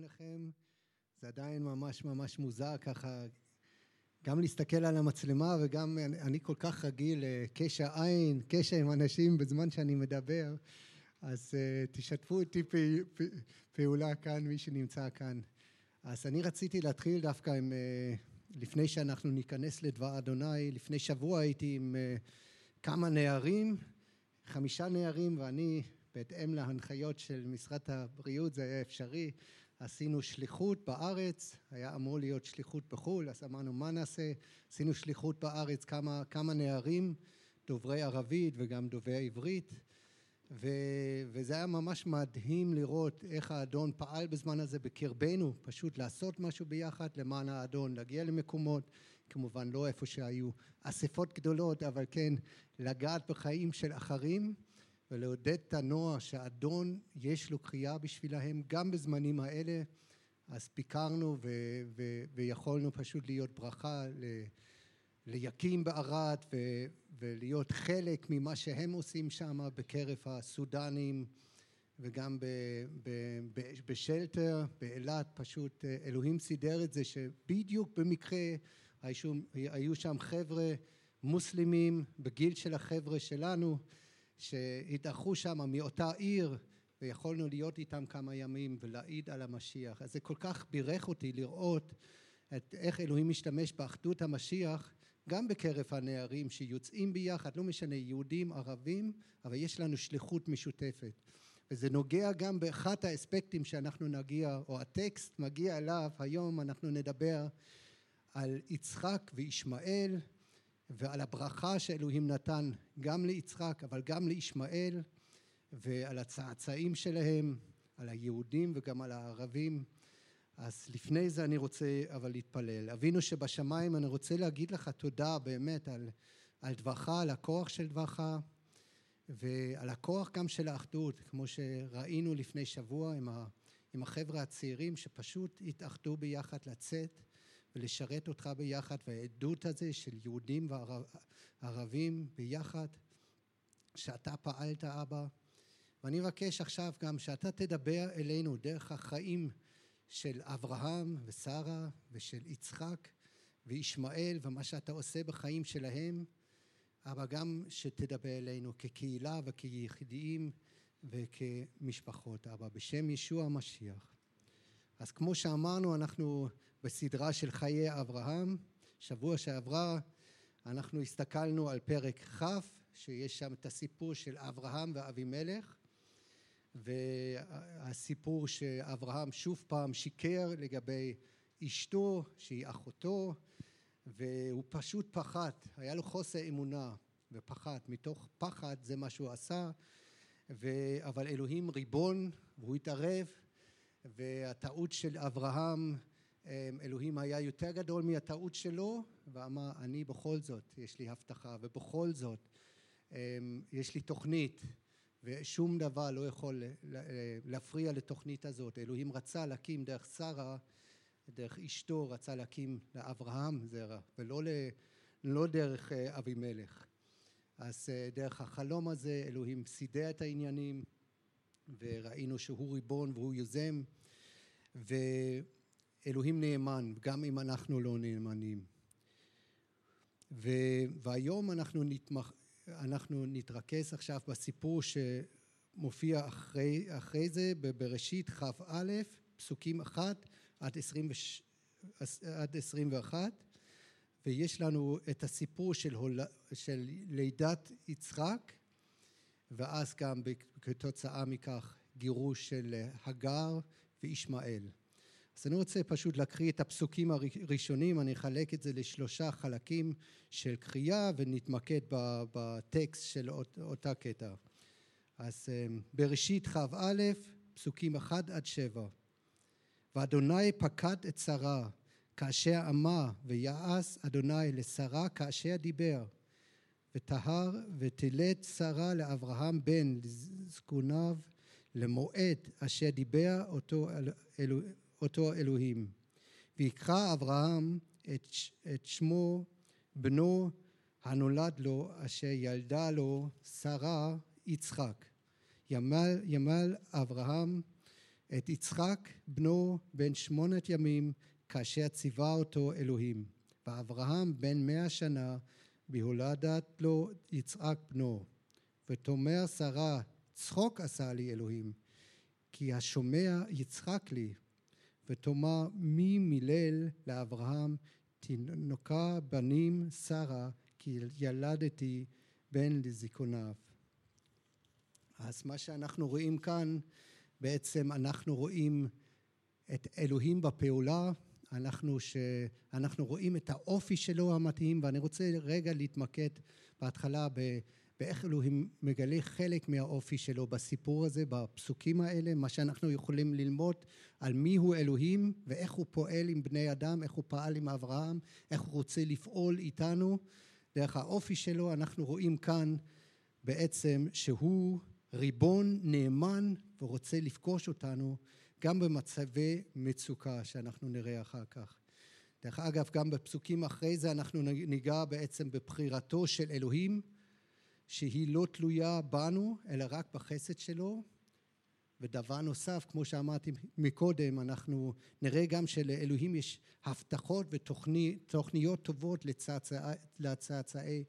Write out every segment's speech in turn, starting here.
לכם. זה עדיין ממש ממש מוזר ככה גם להסתכל על המצלמה וגם אני כל כך רגיל לקשר עין, קשר עם אנשים בזמן שאני מדבר, אז uh, תשתפו איתי פעולה כאן, מי שנמצא כאן. אז אני רציתי להתחיל דווקא עם, uh, לפני שאנחנו ניכנס לדבר אדוני, לפני שבוע הייתי עם uh, כמה נערים, חמישה נערים ואני בהתאם להנחיות של משרד הבריאות זה היה אפשרי עשינו שליחות בארץ, היה אמור להיות שליחות בחו"ל, אז אמרנו מה נעשה, עשינו שליחות בארץ כמה, כמה נערים, דוברי ערבית וגם דוברי עברית, ו, וזה היה ממש מדהים לראות איך האדון פעל בזמן הזה בקרבנו, פשוט לעשות משהו ביחד למען האדון, להגיע למקומות, כמובן לא איפה שהיו אספות גדולות, אבל כן לגעת בחיים של אחרים ולעודד את הנוער שהאדון יש לו קריאה בשבילהם גם בזמנים האלה. אז ביקרנו ו- ו- ויכולנו פשוט להיות ברכה ל- ליקים בערד ו- ולהיות חלק ממה שהם עושים שם בקרב הסודנים וגם ב- ב- ב- בשלטר באילת פשוט אלוהים סידר את זה שבדיוק במקרה היו שם חבר'ה מוסלמים בגיל של החבר'ה שלנו שהתארחו שם מאותה עיר ויכולנו להיות איתם כמה ימים ולהעיד על המשיח. אז זה כל כך בירך אותי לראות את איך אלוהים משתמש באחדות המשיח גם בקרב הנערים שיוצאים ביחד, לא משנה יהודים, ערבים, אבל יש לנו שליחות משותפת. וזה נוגע גם באחד האספקטים שאנחנו נגיע, או הטקסט מגיע אליו, היום אנחנו נדבר על יצחק וישמעאל ועל הברכה שאלוהים נתן גם ליצחק אבל גם לישמעאל ועל הצאצאים שלהם, על היהודים וגם על הערבים. אז לפני זה אני רוצה אבל להתפלל. אבינו שבשמיים אני רוצה להגיד לך תודה באמת על, על דברך, על הכוח של דברך ועל הכוח גם של האחדות כמו שראינו לפני שבוע עם, ה, עם החבר'ה הצעירים שפשוט התאחדו ביחד לצאת ולשרת אותך ביחד והעדות הזה של יהודים וערבים ביחד שאתה פעלת אבא. ואני מבקש עכשיו גם שאתה תדבר אלינו דרך החיים של אברהם ושרה ושל יצחק וישמעאל ומה שאתה עושה בחיים שלהם. אבל גם שתדבר אלינו כקהילה וכיחידים וכמשפחות אבא בשם ישוע המשיח. אז כמו שאמרנו אנחנו בסדרה של חיי אברהם. שבוע שעברה אנחנו הסתכלנו על פרק כ' שיש שם את הסיפור של אברהם ואבימלך והסיפור שאברהם שוב פעם שיקר לגבי אשתו שהיא אחותו והוא פשוט פחד, היה לו חוסר אמונה ופחד, מתוך פחד זה מה שהוא עשה אבל אלוהים ריבון והוא התערב והטעות של אברהם אלוהים היה יותר גדול מהטעות שלו ואמר אני בכל זאת יש לי הבטחה ובכל זאת יש לי תוכנית ושום דבר לא יכול להפריע לתוכנית הזאת. אלוהים רצה להקים דרך שרה דרך אשתו רצה להקים לאברהם זרע ולא לא דרך אבימלך. אז דרך החלום הזה אלוהים סידר את העניינים וראינו שהוא ריבון והוא יוזם ואלוהים נאמן גם אם אנחנו לא נאמנים והיום אנחנו נתמח... אנחנו נתרכז עכשיו בסיפור שמופיע אחרי, אחרי זה בבראשית כ"א פסוקים 1 עד 21 ויש לנו את הסיפור של, הול... של לידת יצחק ואז גם כתוצאה מכך גירוש של הגר וישמעאל. אז אני רוצה פשוט להקריא את הפסוקים הראשונים, אני אחלק את זה לשלושה חלקים של קריאה ונתמקד בטקסט של אותה קטע. אז בראשית כ"א פסוקים 1 עד 7 ואדוני פקד את שרה כאשר אמר ויעש אדוני לשרה כאשר דיבר וטהר ותלד שרה לאברהם בן לזקוניו למועד אשר דיבר אותו, אלו, אותו אלוהים. ויקרא אברהם את, את שמו בנו הנולד לו אשר ילדה לו שרה יצחק. ימל, ימל אברהם את יצחק בנו בן שמונת ימים כאשר ציווה אותו אלוהים. ואברהם בן מאה שנה בהולדת לו יצחק בנו. ותאמר שרה צחוק עשה לי אלוהים כי השומע יצחק לי ותאמר מי מילל לאברהם? תינוקה בנים שרה כי ילדתי בן לזיכוניו אז מה שאנחנו רואים כאן בעצם אנחנו רואים את אלוהים בפעולה. אנחנו, ש... אנחנו רואים את האופי שלו המתאים ואני רוצה רגע להתמקד בהתחלה ב... באיך אלוהים מגלה חלק מהאופי שלו בסיפור הזה, בפסוקים האלה, מה שאנחנו יכולים ללמוד על מי הוא אלוהים ואיך הוא פועל עם בני אדם, איך הוא פעל עם אברהם, איך הוא רוצה לפעול איתנו. דרך האופי שלו אנחנו רואים כאן בעצם שהוא ריבון נאמן ורוצה לפגוש אותנו גם במצבי מצוקה שאנחנו נראה אחר כך. דרך אגב, גם בפסוקים אחרי זה אנחנו ניגע בעצם בבחירתו של אלוהים, שהיא לא תלויה בנו, אלא רק בחסד שלו. ודבר נוסף, כמו שאמרתי מקודם, אנחנו נראה גם שלאלוהים יש הבטחות ותוכניות טובות לצאצאי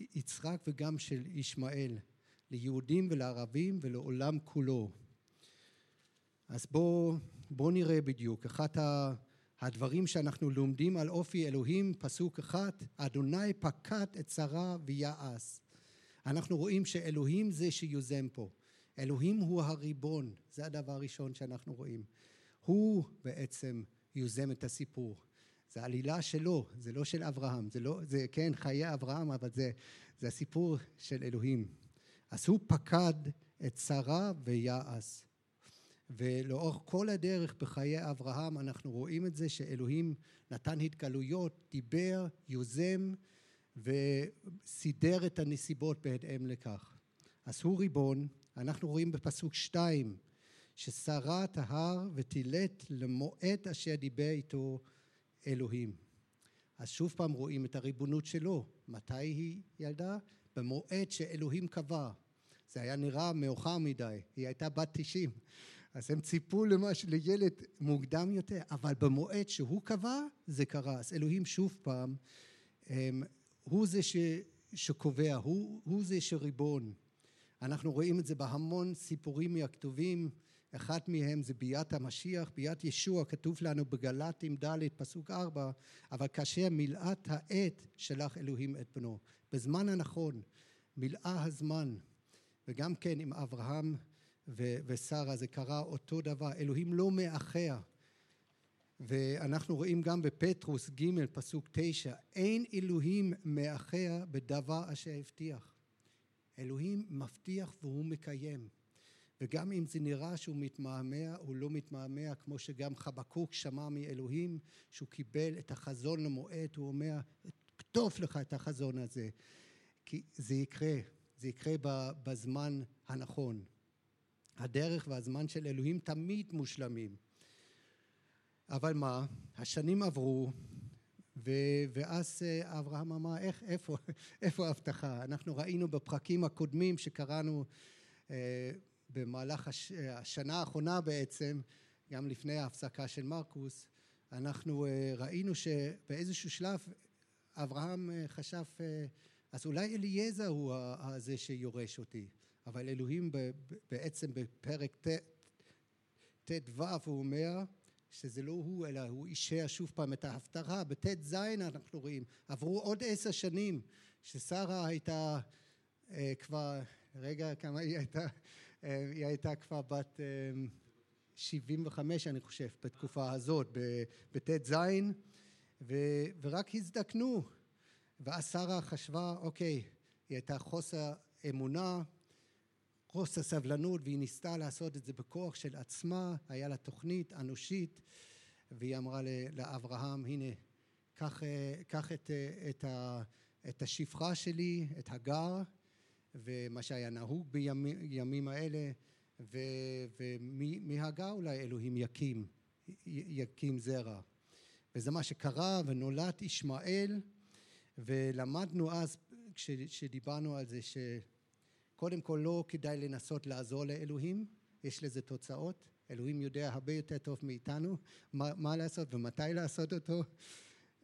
יצחק וגם של ישמעאל, ליהודים ולערבים ולעולם כולו. אז בואו בוא נראה בדיוק. אחד הדברים שאנחנו לומדים על אופי אלוהים, פסוק אחד, אדוני פקד את שרה ויעש. אנחנו רואים שאלוהים זה שיוזם פה. אלוהים הוא הריבון, זה הדבר הראשון שאנחנו רואים. הוא בעצם יוזם את הסיפור. זה עלילה שלו, זה לא של אברהם, זה לא, זה כן חיי אברהם, אבל זה, זה הסיפור של אלוהים. אז הוא פקד את שרה ויעש. ולאורך כל הדרך בחיי אברהם אנחנו רואים את זה שאלוהים נתן התגלויות, דיבר, יוזם וסידר את הנסיבות בהתאם לכך. אז הוא ריבון, אנחנו רואים בפסוק שתיים ששרת ההר ותילת למועד אשר דיבר איתו אלוהים. אז שוב פעם רואים את הריבונות שלו. מתי היא ילדה? במועד שאלוהים קבע. זה היה נראה מאוחר מדי, היא הייתה בת תשעים. אז הם ציפו למש, לילד מוקדם יותר, אבל במועד שהוא קבע זה קרה. אז אלוהים שוב פעם, הם, הוא זה ש, שקובע, הוא, הוא זה שריבון. אנחנו רואים את זה בהמון סיפורים מהכתובים, אחד מהם זה ביאת המשיח, ביאת ישוע, כתוב לנו בגל"טים ד' פסוק ארבע, אבל כאשר מילאת העת שלח אלוהים את בנו. בזמן הנכון, מילאה הזמן, וגם כן עם אברהם ושרה זה קרה אותו דבר, אלוהים לא מאחר. ואנחנו רואים גם בפטרוס ג' פסוק תשע, אין אלוהים מאחר בדבר אשר הבטיח. אלוהים מבטיח והוא מקיים. וגם אם זה נראה שהוא מתמהמה, הוא לא מתמהמה, כמו שגם חבקוק שמע מאלוהים, שהוא קיבל את החזון למועד, הוא אומר, כתוב לך את החזון הזה, כי זה יקרה, זה יקרה בזמן הנכון. הדרך והזמן של אלוהים תמיד מושלמים. אבל מה, השנים עברו, ו- ואז אה, אברהם אמר, איך, איפה, איפה ההבטחה? אנחנו ראינו בפרקים הקודמים שקראנו אה, במהלך הש- השנה האחרונה בעצם, גם לפני ההפסקה של מרקוס, אנחנו אה, ראינו שבאיזשהו שלב אברהם אה, חשב, אה, אז אולי אליעזר הוא זה שיורש אותי. אבל אלוהים בעצם בפרק ט"ו הוא אומר שזה לא הוא אלא הוא אישר שוב פעם את ההפטרה. בט"ז אנחנו רואים עברו עוד עשר שנים ששרה הייתה אה, כבר רגע כמה היא הייתה? אה, היא הייתה כבר בת אה, שבעים וחמש אני חושב בתקופה הזאת בט"ז ורק הזדקנו. ואז שרה חשבה אוקיי היא הייתה חוסר אמונה חוסר סבלנות והיא ניסתה לעשות את זה בכוח של עצמה, היה לה תוכנית אנושית והיא אמרה לאברהם הנה קח, קח את, את, את השפחה שלי, את הגר ומה שהיה נהוג בימים האלה ומהגר אולי אלוהים יקים, יקים זרע. וזה מה שקרה ונולד ישמעאל ולמדנו אז כשדיברנו על זה קודם כל לא כדאי לנסות לעזור לאלוהים, יש לזה תוצאות, אלוהים יודע הרבה יותר טוב מאיתנו מה, מה לעשות ומתי לעשות אותו.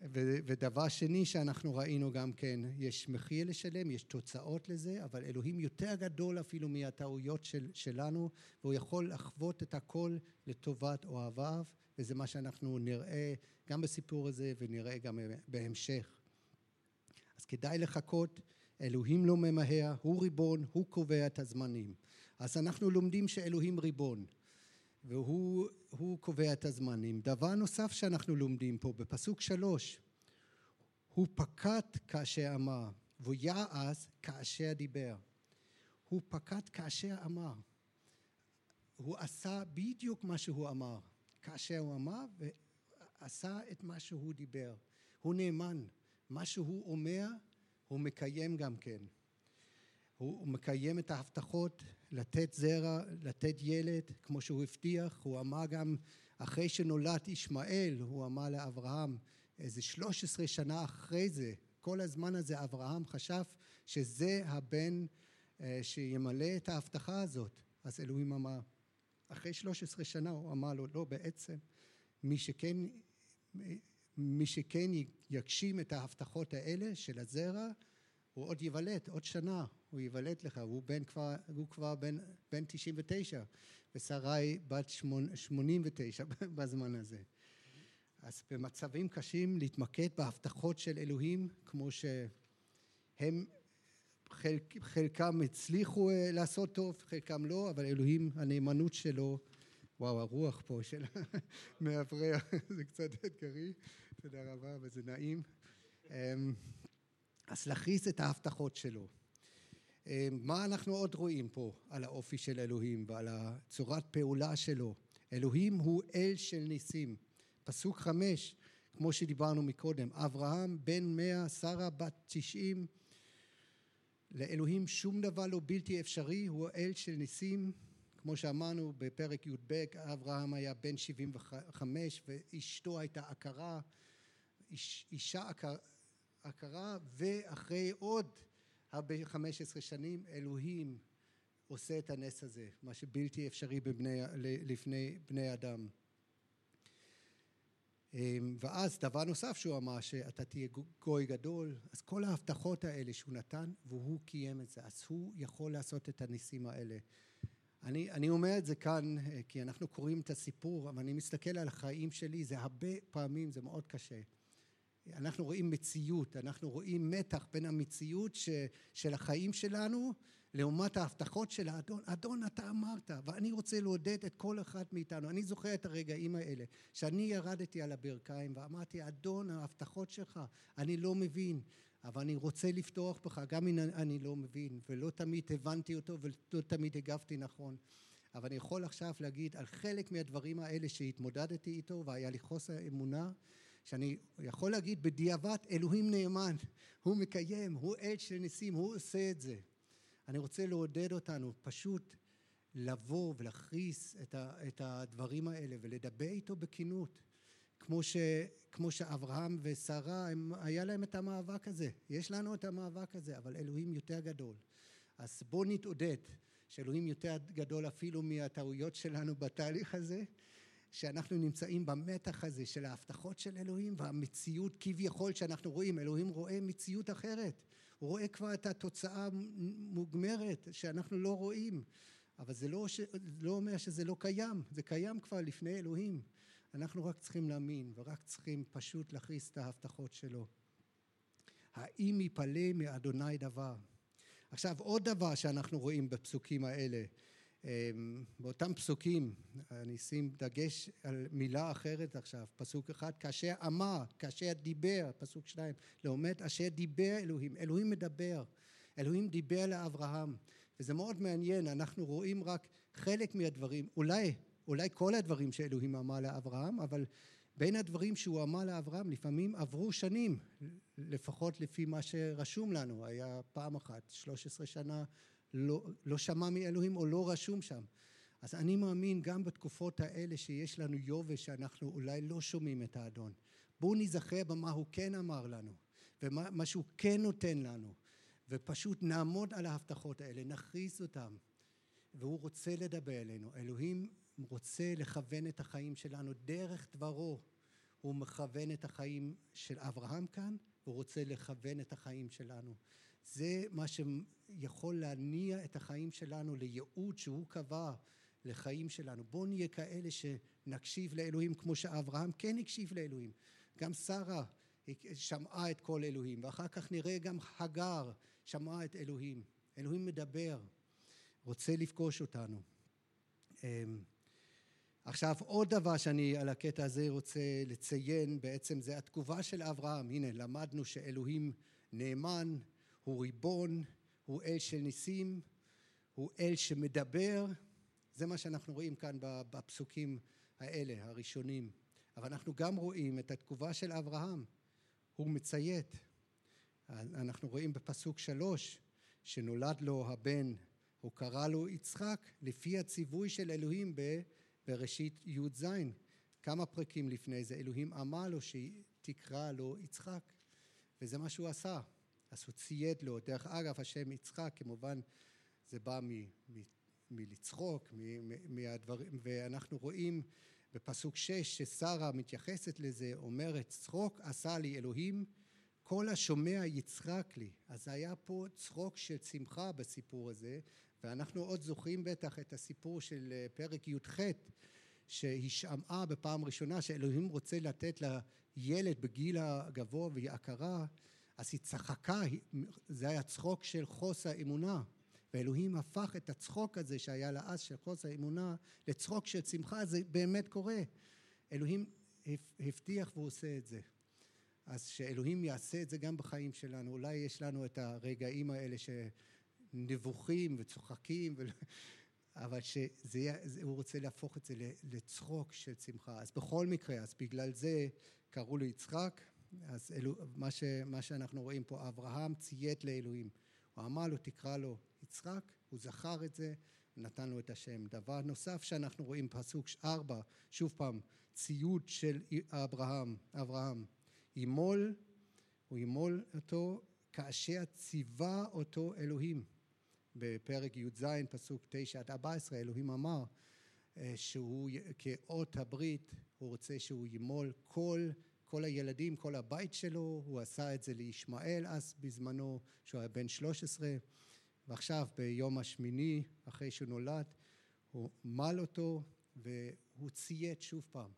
ו, ודבר שני שאנחנו ראינו גם כן, יש מחיר לשלם, יש תוצאות לזה, אבל אלוהים יותר גדול אפילו מהטעויות של, שלנו, והוא יכול לחוות את הכל לטובת אוהביו, וזה מה שאנחנו נראה גם בסיפור הזה ונראה גם בהמשך. אז כדאי לחכות, אלוהים לא ממהר, הוא ריבון, הוא קובע את הזמנים. אז אנחנו לומדים שאלוהים ריבון, והוא קובע את הזמנים. דבר נוסף שאנחנו לומדים פה, בפסוק שלוש, הוא פקד כאשר אמר, והוא יעש כאשר דיבר. הוא פקד כאשר אמר. הוא עשה בדיוק מה שהוא אמר. כאשר הוא אמר ועשה את מה שהוא דיבר. הוא נאמן. מה שהוא אומר, הוא מקיים גם כן. הוא מקיים את ההבטחות לתת זרע, לתת ילד, כמו שהוא הבטיח. הוא אמר גם, אחרי שנולד ישמעאל, הוא אמר לאברהם, איזה 13 שנה אחרי זה, כל הזמן הזה אברהם חשב שזה הבן אה, שימלא את ההבטחה הזאת. אז אלוהים אמר, אחרי 13 שנה הוא אמר לו, לא, בעצם מי שכן, מי שכן יגשים את ההבטחות האלה של הזרע, הוא עוד ייוולד, עוד שנה הוא ייוולד לך, הוא, בן כבר, הוא כבר בן, בן 99 ושרי בת 89 בזמן הזה. אז במצבים קשים להתמקד בהבטחות של אלוהים כמו שהם חלק, חלקם הצליחו אה, לעשות טוב, חלקם לא, אבל אלוהים, הנאמנות שלו, וואו, הרוח פה של מאוורר, זה קצת אתגרי, תודה רבה, וזה נעים. אמ, אז להכריז את ההבטחות שלו. אמ, מה אנחנו עוד רואים פה על האופי של אלוהים ועל הצורת פעולה שלו? אלוהים הוא אל של ניסים. פסוק חמש, כמו שדיברנו מקודם, אברהם בן מאה, שרה בת תשעים, לאלוהים שום דבר לא בלתי אפשרי, הוא אל של ניסים, כמו שאמרנו בפרק י"ב, אברהם היה בן שבעים וחמש ואשתו הייתה עקרה, איש, אישה עקר, עקרה ואחרי עוד הרבה חמש עשרה שנים אלוהים עושה את הנס הזה, מה שבלתי אפשרי בבני, לפני בני אדם. אמ, ואז דבר נוסף שהוא אמר שאתה תהיה גוי גדול אז כל ההבטחות האלה שהוא נתן והוא קיים את זה אז הוא יכול לעשות את הניסים האלה אני, אני אומר את זה כאן אה, כי אנחנו קוראים את הסיפור אבל אני מסתכל על החיים שלי זה הרבה פעמים זה מאוד קשה אנחנו רואים מציאות אנחנו רואים מתח בין המציאות ש, של החיים שלנו לעומת ההבטחות של האדון, אדון אתה אמרת ואני רוצה לעודד את כל אחד מאיתנו, אני זוכר את הרגעים האלה שאני ירדתי על הברכיים ואמרתי אדון ההבטחות שלך אני לא מבין אבל אני רוצה לפתוח בך גם אם אני לא מבין ולא תמיד הבנתי אותו ולא תמיד הגבתי נכון. אבל אני יכול עכשיו להגיד על חלק מהדברים האלה שהתמודדתי איתו והיה לי חוסר אמונה שאני יכול להגיד בדיעבד אלוהים נאמן הוא מקיים הוא עד של ניסים הוא עושה את זה. אני רוצה לעודד אותנו פשוט לבוא ולהכריס את, את הדברים האלה ולדבר איתו בכנות. כמו, ש, כמו שאברהם ושרה הם, היה להם את המאבק הזה. יש לנו את המאבק הזה אבל אלוהים יותר גדול. אז בואו נתעודד שאלוהים יותר גדול אפילו מהטעויות שלנו בתהליך הזה שאנחנו נמצאים במתח הזה של ההבטחות של אלוהים והמציאות כביכול שאנחנו רואים. אלוהים רואה מציאות אחרת. הוא רואה כבר את התוצאה מוגמרת שאנחנו לא רואים. אבל זה לא, ש... לא אומר שזה לא קיים. זה קיים כבר לפני אלוהים. אנחנו רק צריכים להאמין ורק צריכים פשוט להכריז את ההבטחות שלו. האם יפלא מאדוני דבר? עכשיו עוד דבר שאנחנו רואים בפסוקים האלה באותם פסוקים אני אשים דגש על מילה אחרת עכשיו פסוק אחד כאשר אמר כאשר דיבר פסוק שניים לעומת אשר דיבר אלוהים אלוהים מדבר אלוהים דיבר לאברהם וזה מאוד מעניין אנחנו רואים רק חלק מהדברים אולי אולי כל הדברים שאלוהים אמר לאברהם אבל בין הדברים שהוא אמר לאברהם לפעמים עברו שנים לפחות לפי מה שרשום לנו היה פעם אחת שלוש עשרה שנה לא, לא שמע מאלוהים או לא רשום שם. אז אני מאמין גם בתקופות האלה שיש לנו יובש שאנחנו אולי לא שומעים את האדון. בואו נזכר במה הוא כן אמר לנו ומה שהוא כן נותן לנו ופשוט נעמוד על ההבטחות האלה, נכריז אותן והוא רוצה לדבר אלינו. אלוהים רוצה לכוון את החיים שלנו דרך דברו. הוא מכוון את החיים של אברהם כאן, והוא רוצה לכוון את החיים שלנו. זה מה שיכול להניע את החיים שלנו לייעוד שהוא קבע לחיים שלנו. בואו נהיה כאלה שנקשיב לאלוהים כמו שאברהם כן הקשיב לאלוהים. גם שרה שמעה את כל אלוהים, ואחר כך נראה גם הגר שמעה את אלוהים. אלוהים מדבר, רוצה לפגוש אותנו. אמ, עכשיו עוד דבר שאני על הקטע הזה רוצה לציין בעצם זה התגובה של אברהם. הנה למדנו שאלוהים נאמן, הוא ריבון, הוא אל של ניסים, הוא אל שמדבר. זה מה שאנחנו רואים כאן בפסוקים האלה, הראשונים. אבל אנחנו גם רואים את התגובה של אברהם. הוא מציית. אנחנו רואים בפסוק שלוש שנולד לו הבן, הוא קרא לו יצחק לפי הציווי של אלוהים בראשית י"ז. כמה פרקים לפני זה אלוהים אמר לו שתקרא לו יצחק וזה מה שהוא עשה. אז הוא ציית לו. דרך אגב השם יצחק כמובן זה בא מ, מ, מלצחוק מהדברים ואנחנו רואים בפסוק שש ששרה מתייחסת לזה אומרת צחוק עשה לי אלוהים כל השומע יצחק לי אז היה פה צחוק של שמחה בסיפור הזה ואנחנו עוד זוכרים בטח את הסיפור של אה, פרק י"ח שהיא שמעה בפעם ראשונה שאלוהים רוצה לתת לילד בגיל הגבוה והיא הכרה אז היא צחקה, זה היה צחוק של חוסר אמונה ואלוהים הפך את הצחוק הזה שהיה לה אז של חוסר אמונה לצחוק של שמחה, זה באמת קורה. אלוהים הבטיח והוא עושה את זה. אז שאלוהים יעשה את זה גם בחיים שלנו. אולי יש לנו את הרגעים האלה שנבוכים וצוחקים, ו... אבל שהוא רוצה להפוך את זה לצחוק של שמחה. אז בכל מקרה, אז בגלל זה קראו לו יצחק, אז אלו, מה, ש, מה שאנחנו רואים פה, אברהם ציית לאלוהים. הוא אמר לו, תקרא לו יצחק, הוא זכר את זה, נתן לו את השם. דבר נוסף שאנחנו רואים, פסוק ארבע, שוב פעם, ציוד של אברהם, אברהם. ימול, הוא ימול אותו כאשר ציווה אותו אלוהים. בפרק י"ז, פסוק תשע עד ארבע עשרה, אלוהים אמר אה, שהוא כאות הברית, הוא רוצה שהוא ימול כל כל הילדים, כל הבית שלו, הוא עשה את זה לישמעאל אז בזמנו, שהוא היה בן 13, ועכשיו ביום השמיני, אחרי שהוא נולד, הוא מל אותו והוא ציית שוב פעם.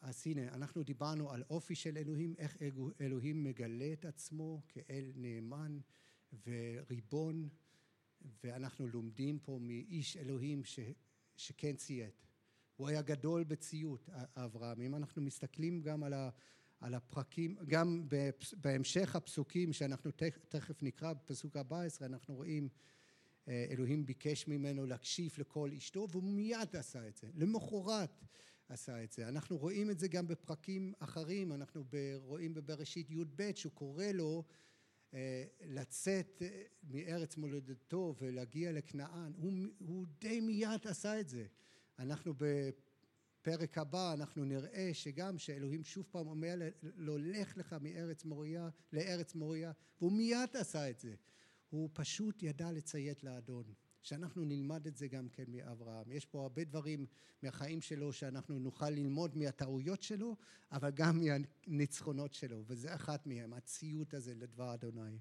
אז הנה, אנחנו דיברנו על אופי של אלוהים, איך אלוהים מגלה את עצמו כאל נאמן וריבון, ואנחנו לומדים פה מאיש אלוהים ש, שכן ציית. הוא היה גדול בציות, אברהם. אם אנחנו מסתכלים גם על, ה, על הפרקים, גם בהמשך הפסוקים שאנחנו תכף נקרא בפסוק 14, אנחנו רואים אה, אלוהים ביקש ממנו להקשיב לכל אשתו והוא מיד עשה את זה. למחרת עשה את זה. אנחנו רואים את זה גם בפרקים אחרים, אנחנו רואים בבראשית י"ב שהוא קורא לו אה, לצאת אה, מארץ מולדתו ולהגיע לכנען. הוא, הוא די מיד עשה את זה. אנחנו בפרק הבא אנחנו נראה שגם שאלוהים שוב פעם אומר לו לך לך מארץ מוריה לארץ מוריה והוא מיד עשה את זה. הוא פשוט ידע לציית לאדון שאנחנו נלמד את זה גם כן מאברהם. יש פה הרבה דברים מהחיים שלו שאנחנו נוכל ללמוד מהטעויות שלו אבל גם מהניצחונות שלו וזה אחת מהם הציות הזה לדבר אדוני.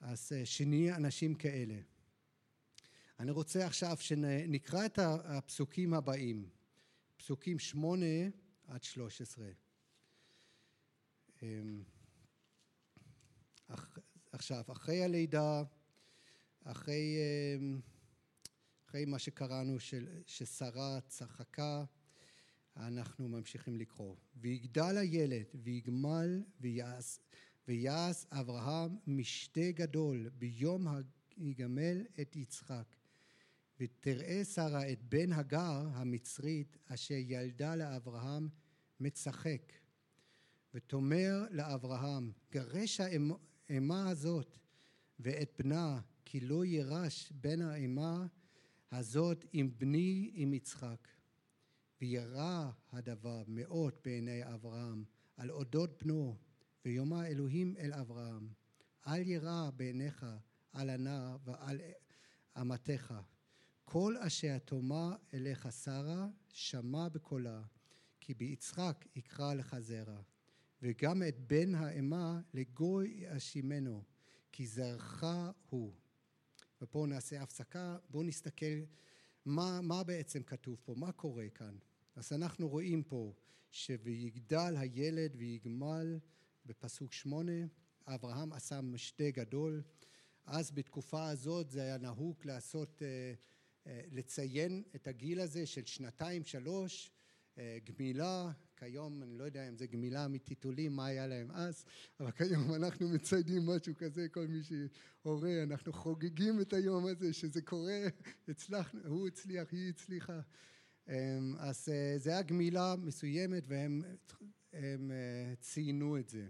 אז אה, שנהיה אנשים כאלה אני רוצה עכשיו שנקרא את הפסוקים הבאים, פסוקים שמונה עד שלוש עשרה. אמ, עכשיו, אחרי הלידה, אחרי, אמ, אחרי מה שקראנו של, ששרה צחקה, אנחנו ממשיכים לקרוא. ויגדל הילד ויגמל ויעש, ויעש אברהם משתה גדול ביום היגמל את יצחק. ותראה שרה את בן הגר המצרית אשר ילדה לאברהם מצחק. ותאמר לאברהם גרש האימה הזאת ואת בנה כי לא יירש בן האימה הזאת עם בני עם יצחק. וירא הדבר מאוד בעיני אברהם על אודות בנו ויאמר אלוהים אל אברהם אל ירא בעיניך על הנער ועל אמתך כל אשר תאמר אליך שרה, שמע בקולה, כי ביצחק יקרא לך זרע. וגם את בן האמה לגוי יאשימנו, כי זרעך הוא. ופה נעשה הפסקה, בואו נסתכל מה, מה בעצם כתוב פה, מה קורה כאן. אז אנחנו רואים פה ש"ויגדל הילד ויגמל" בפסוק שמונה, אברהם עשה משתה גדול. אז בתקופה הזאת זה היה נהוג לעשות, אה, לציין את הגיל הזה של שנתיים שלוש, אה, גמילה, כיום אני לא יודע אם זה גמילה מטיטולים, מה היה להם אז, אבל כיום אנחנו מציידים משהו כזה, כל מי שהורה, אנחנו חוגגים את היום הזה שזה קורה, הצלחנו, הוא הצליח, היא הצליחה. אז זה היה גמילה מסוימת והם ציינו את זה.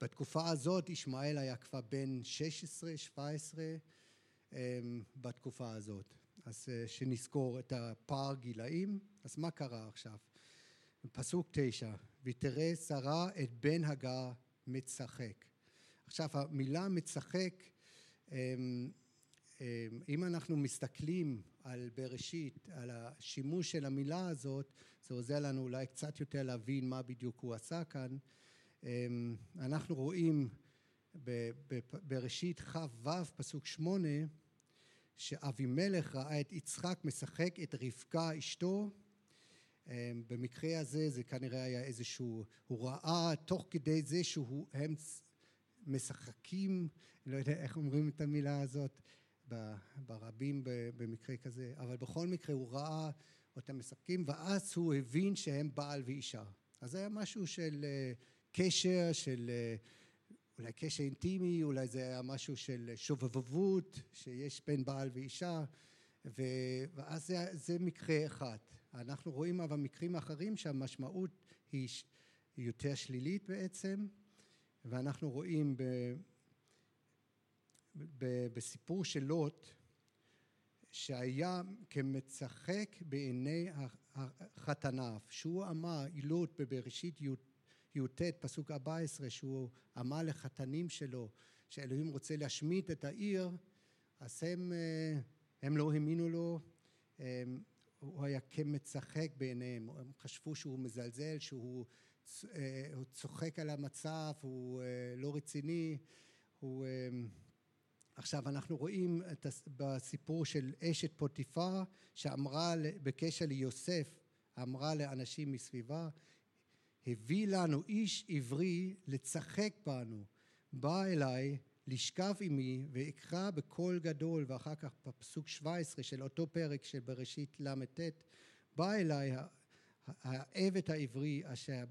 בתקופה הזאת ישמעאל היה כבר בן 16, 17 בתקופה הזאת. אז אה, שנזכור את הפער גילאים. אז מה קרה עכשיו? פסוק תשע, ותראה שרה את בן הגר מצחק. עכשיו המילה מצחק, אם אנחנו מסתכלים על בראשית, על השימוש של המילה הזאת, זה עוזר לנו אולי קצת יותר להבין מה בדיוק הוא עשה כאן. אמ, אנחנו רואים בראשית כ"ו פסוק שמונה שאבימלך ראה את יצחק משחק את רבקה אשתו אמ, במקרה הזה זה כנראה היה איזשהו, הוא ראה תוך כדי זה שהם משחקים, לא יודע איך אומרים את המילה הזאת ברבים במקרה כזה, אבל בכל מקרה הוא ראה אותם משחקים ואז הוא הבין שהם בעל ואישה. אז זה היה משהו של אה, קשר של אה, אולי קשר אינטימי, אולי זה היה משהו של שובבבות שיש בין בעל ואישה ואז זה, זה מקרה אחד. אנחנו רואים אבל מקרים אחרים שהמשמעות היא יותר שלילית בעצם ואנחנו רואים ב, ב, בסיפור של לוט שהיה כמצחק בעיני חתניו שהוא אמר לוט בבראשית י' י"ט פסוק 14 שהוא אמר לחתנים שלו שאלוהים רוצה להשמיט את העיר אז הם, אה, הם לא האמינו לו הוא היה כמצחק בעיניהם הם חשבו שהוא מזלזל שהוא אה, צוחק על המצב הוא אה, לא רציני הוא עכשיו אנחנו רואים בסיפור של אשת פוטיפר שאמרה בקשר ליוסף אמרה לאנשים מסביבה הביא לנו איש עברי לצחק בנו. בא אליי לשכב עמי ואקרא בקול גדול ואחר כך בפסוק 17 של אותו פרק של בראשית ל"ט בא אליי העבד העברי אשר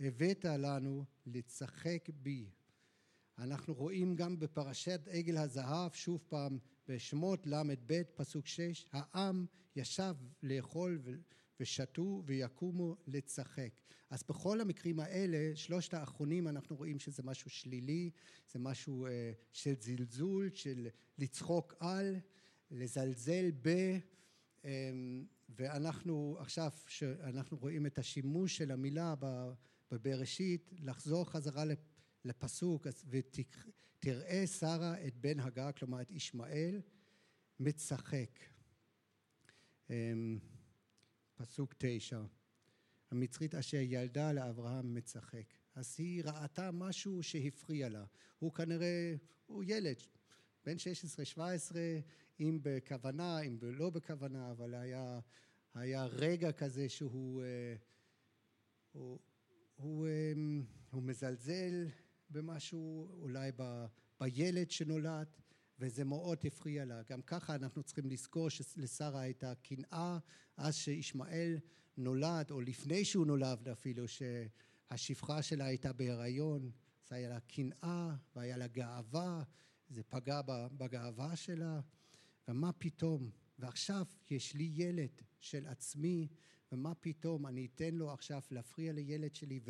הבאת לנו לצחק בי. אנחנו רואים גם בפרשת עגל הזהב שוב פעם בשמות ל"ב פסוק 6 העם ישב לאכול ושתו ויקומו לצחק. אז בכל המקרים האלה, שלושת האחרונים אנחנו רואים שזה משהו שלילי, זה משהו אה, של זלזול, של לצחוק על, לזלזל ב... אה, ואנחנו עכשיו, שאנחנו רואים את השימוש של המילה בבראשית, לחזור חזרה לפסוק, ותראה שרה את בן הגר, כלומר את ישמעאל, מצחק. אה, פסוק תשע, המצרית אשר ילדה לאברהם מצחק. אז היא ראתה משהו שהפריע לה. הוא כנראה, הוא ילד, בן 16-17, אם בכוונה, אם לא בכוונה, אבל היה, היה רגע כזה שהוא אה, הוא, הוא, אה, הוא מזלזל במשהו, אולי ב, בילד שנולד, וזה מאוד הפריע לה. גם ככה אנחנו צריכים לזכור שלשרה הייתה קנאה אז שישמעאל נולד, או לפני שהוא נולד אפילו, שהשפחה שלה הייתה בהיריון, אז היה לה קנאה והיה לה גאווה, זה פגע בגאווה שלה, ומה פתאום? ועכשיו יש לי ילד של עצמי, ומה פתאום אני אתן לו עכשיו להפריע לילד שלי.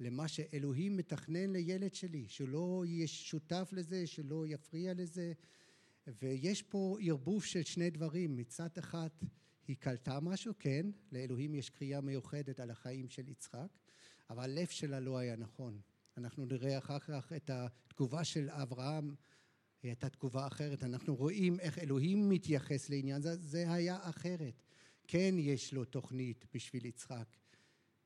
למה שאלוהים מתכנן לילד שלי, שלא יהיה שותף לזה, שלא יפריע לזה. ויש פה ערבוב של שני דברים, מצד אחד היא קלטה משהו, כן, לאלוהים יש קריאה מיוחדת על החיים של יצחק, אבל הלב שלה לא היה נכון. אנחנו נראה אחר כך את התגובה של אברהם, הייתה תגובה אחרת. אנחנו רואים איך אלוהים מתייחס לעניין זה, זה היה אחרת. כן יש לו תוכנית בשביל יצחק,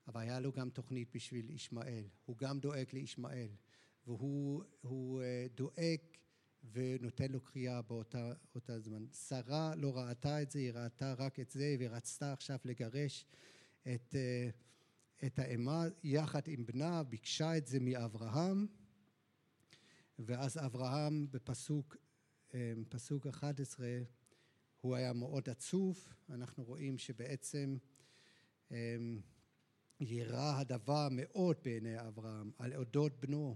אבל היה לו גם תוכנית בשביל ישמעאל. הוא גם דואג לישמעאל, והוא אה, דואג ונותן לו קריאה באותה זמן. שרה לא ראתה את זה, היא ראתה רק את זה, והיא רצתה עכשיו לגרש את, אה, את האמה יחד עם בנה, ביקשה את זה מאברהם, ואז אברהם בפסוק אה, פסוק 11 הוא היה מאוד עצוב, אנחנו רואים שבעצם יירא אמ, הדבר מאוד בעיני אברהם על אודות בנו.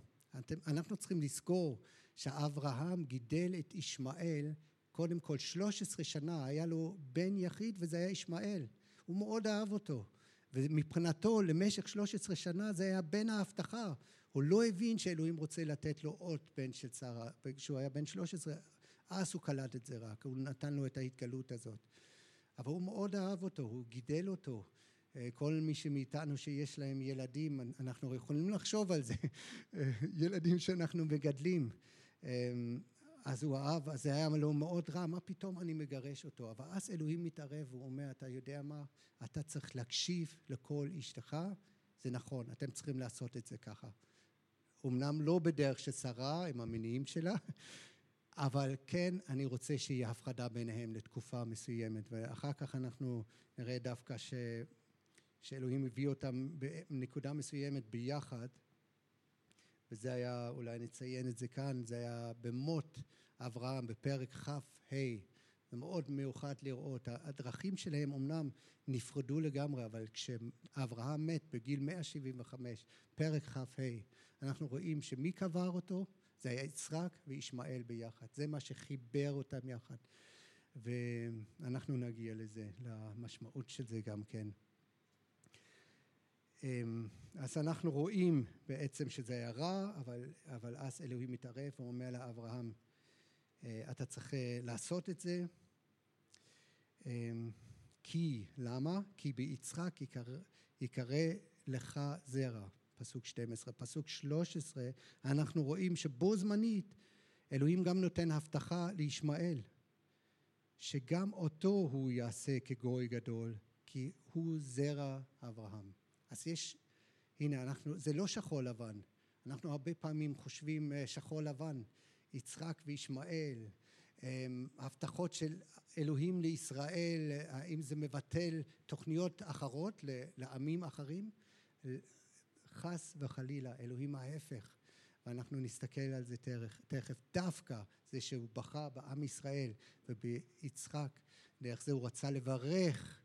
אנחנו צריכים לזכור שאברהם גידל את ישמעאל קודם כל 13 שנה, היה לו בן יחיד וזה היה ישמעאל. הוא מאוד אהב אותו. ומבחינתו למשך 13 שנה זה היה בן ההבטחה. הוא לא הבין שאלוהים רוצה לתת לו עוד בן של שרה. כשהוא היה בן 13 אז הוא קלט את זה רק, הוא נתן לו את ההתגלות הזאת. אבל הוא מאוד אהב אותו, הוא גידל אותו. אה, כל מי שמאיתנו שיש להם ילדים, אנחנו יכולים לחשוב על זה, ילדים שאנחנו מגדלים. אה, אז הוא אהב, אז זה היה לו מאוד רע, מה פתאום אני מגרש אותו? אבל אז אלוהים מתערב, הוא אומר, אתה יודע מה? אתה צריך להקשיב לכל אשתך, זה נכון, אתם צריכים לעשות את זה ככה. אמנם לא בדרך של שרה, עם המניעים שלה, אבל כן אני רוצה שיהיה הפחדה ביניהם לתקופה מסוימת ואחר כך אנחנו נראה דווקא ש... שאלוהים הביא אותם בנקודה מסוימת ביחד וזה היה, אולי נציין את זה כאן, זה היה במות אברהם בפרק כ"ה זה מאוד מיוחד לראות, הדרכים שלהם אמנם נפרדו לגמרי אבל כשאברהם מת בגיל 175 פרק כ"ה אנחנו רואים שמי קבר אותו? זה היה יצחק וישמעאל ביחד, זה מה שחיבר אותם יחד ואנחנו נגיע לזה, למשמעות של זה גם כן. אמ, אז אנחנו רואים בעצם שזה היה רע, אבל, אבל אז אלוהים מתערב ואומר לאברהם, אה, אתה צריך אה, לעשות את זה. אמ, כי, למה? כי ביצחק יקרא לך זרע. פסוק 12. פסוק 13 אנחנו רואים שבו זמנית אלוהים גם נותן הבטחה לישמעאל שגם אותו הוא יעשה כגוי גדול כי הוא זרע אברהם. אז יש, הנה אנחנו, זה לא שחור לבן, אנחנו הרבה פעמים חושבים אה, שחור לבן, יצחק וישמעאל, אמ, הבטחות של אלוהים לישראל, האם זה מבטל תוכניות אחרות לעמים אחרים? חס וחלילה, אלוהים ההפך, ואנחנו נסתכל על זה תכף. דווקא זה שהוא בחר בעם ישראל וביצחק, דרך זה הוא רצה לברך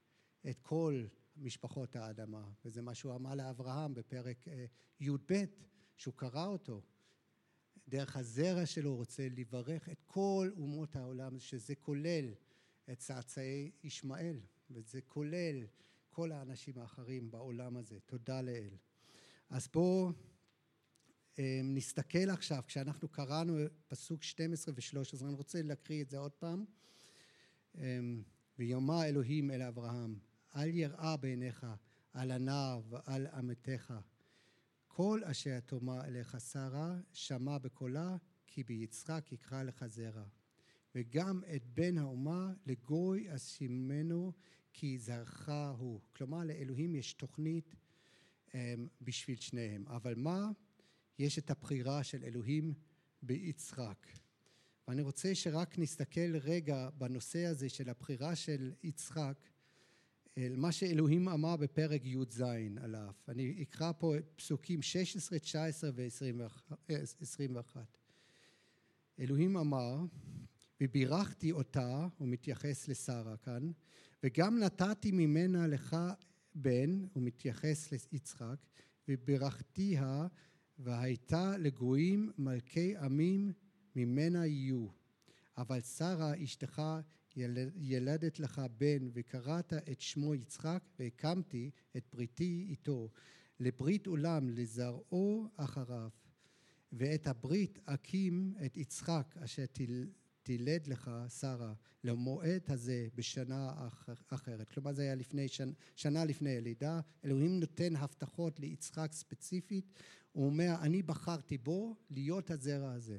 את כל משפחות האדמה, וזה מה שהוא אמר לאברהם בפרק אה, י"ב, שהוא קרא אותו. דרך הזרע שלו הוא רוצה לברך את כל אומות העולם, שזה כולל את צאצאי ישמעאל, וזה כולל כל האנשים האחרים בעולם הזה. תודה לאל. אז בואו אה, נסתכל עכשיו, כשאנחנו קראנו פסוק 12 ו-13, אני רוצה להקריא את זה עוד פעם. אה, ויאמר אלוהים אל אברהם, אל יראה בעיניך על הנער ועל עמיתך. כל אשר תאמר אליך שרה, שמע בקולה, כי ביצחק יקרא לך זרע. וגם את בן האומה לגוי אשימנו, כי זרעך הוא. כלומר, לאלוהים יש תוכנית בשביל שניהם. אבל מה? יש את הבחירה של אלוהים ביצחק. ואני רוצה שרק נסתכל רגע בנושא הזה של הבחירה של יצחק מה שאלוהים אמר בפרק י"ז עליו. אני אקרא פה פסוקים 16, 19 ו-21. אלוהים אמר, ובירכתי אותה, הוא מתייחס לשרה כאן, וגם נתתי ממנה לך בן, הוא מתייחס ליצחק, וברכתיה והייתה לגויים מלכי עמים ממנה יהיו. אבל שרה אשתך ילדת לך בן וקראת את שמו יצחק והקמתי את בריתי איתו לברית עולם לזרעו אחריו ואת הברית אקים את יצחק אשר תלד לך שרה למועד הזה בשנה אחרת. כלומר זה היה לפני שנה, שנה לפני הלידה. אלוהים נותן הבטחות ליצחק ספציפית. הוא אומר אני בחרתי בו להיות הזרע הזה.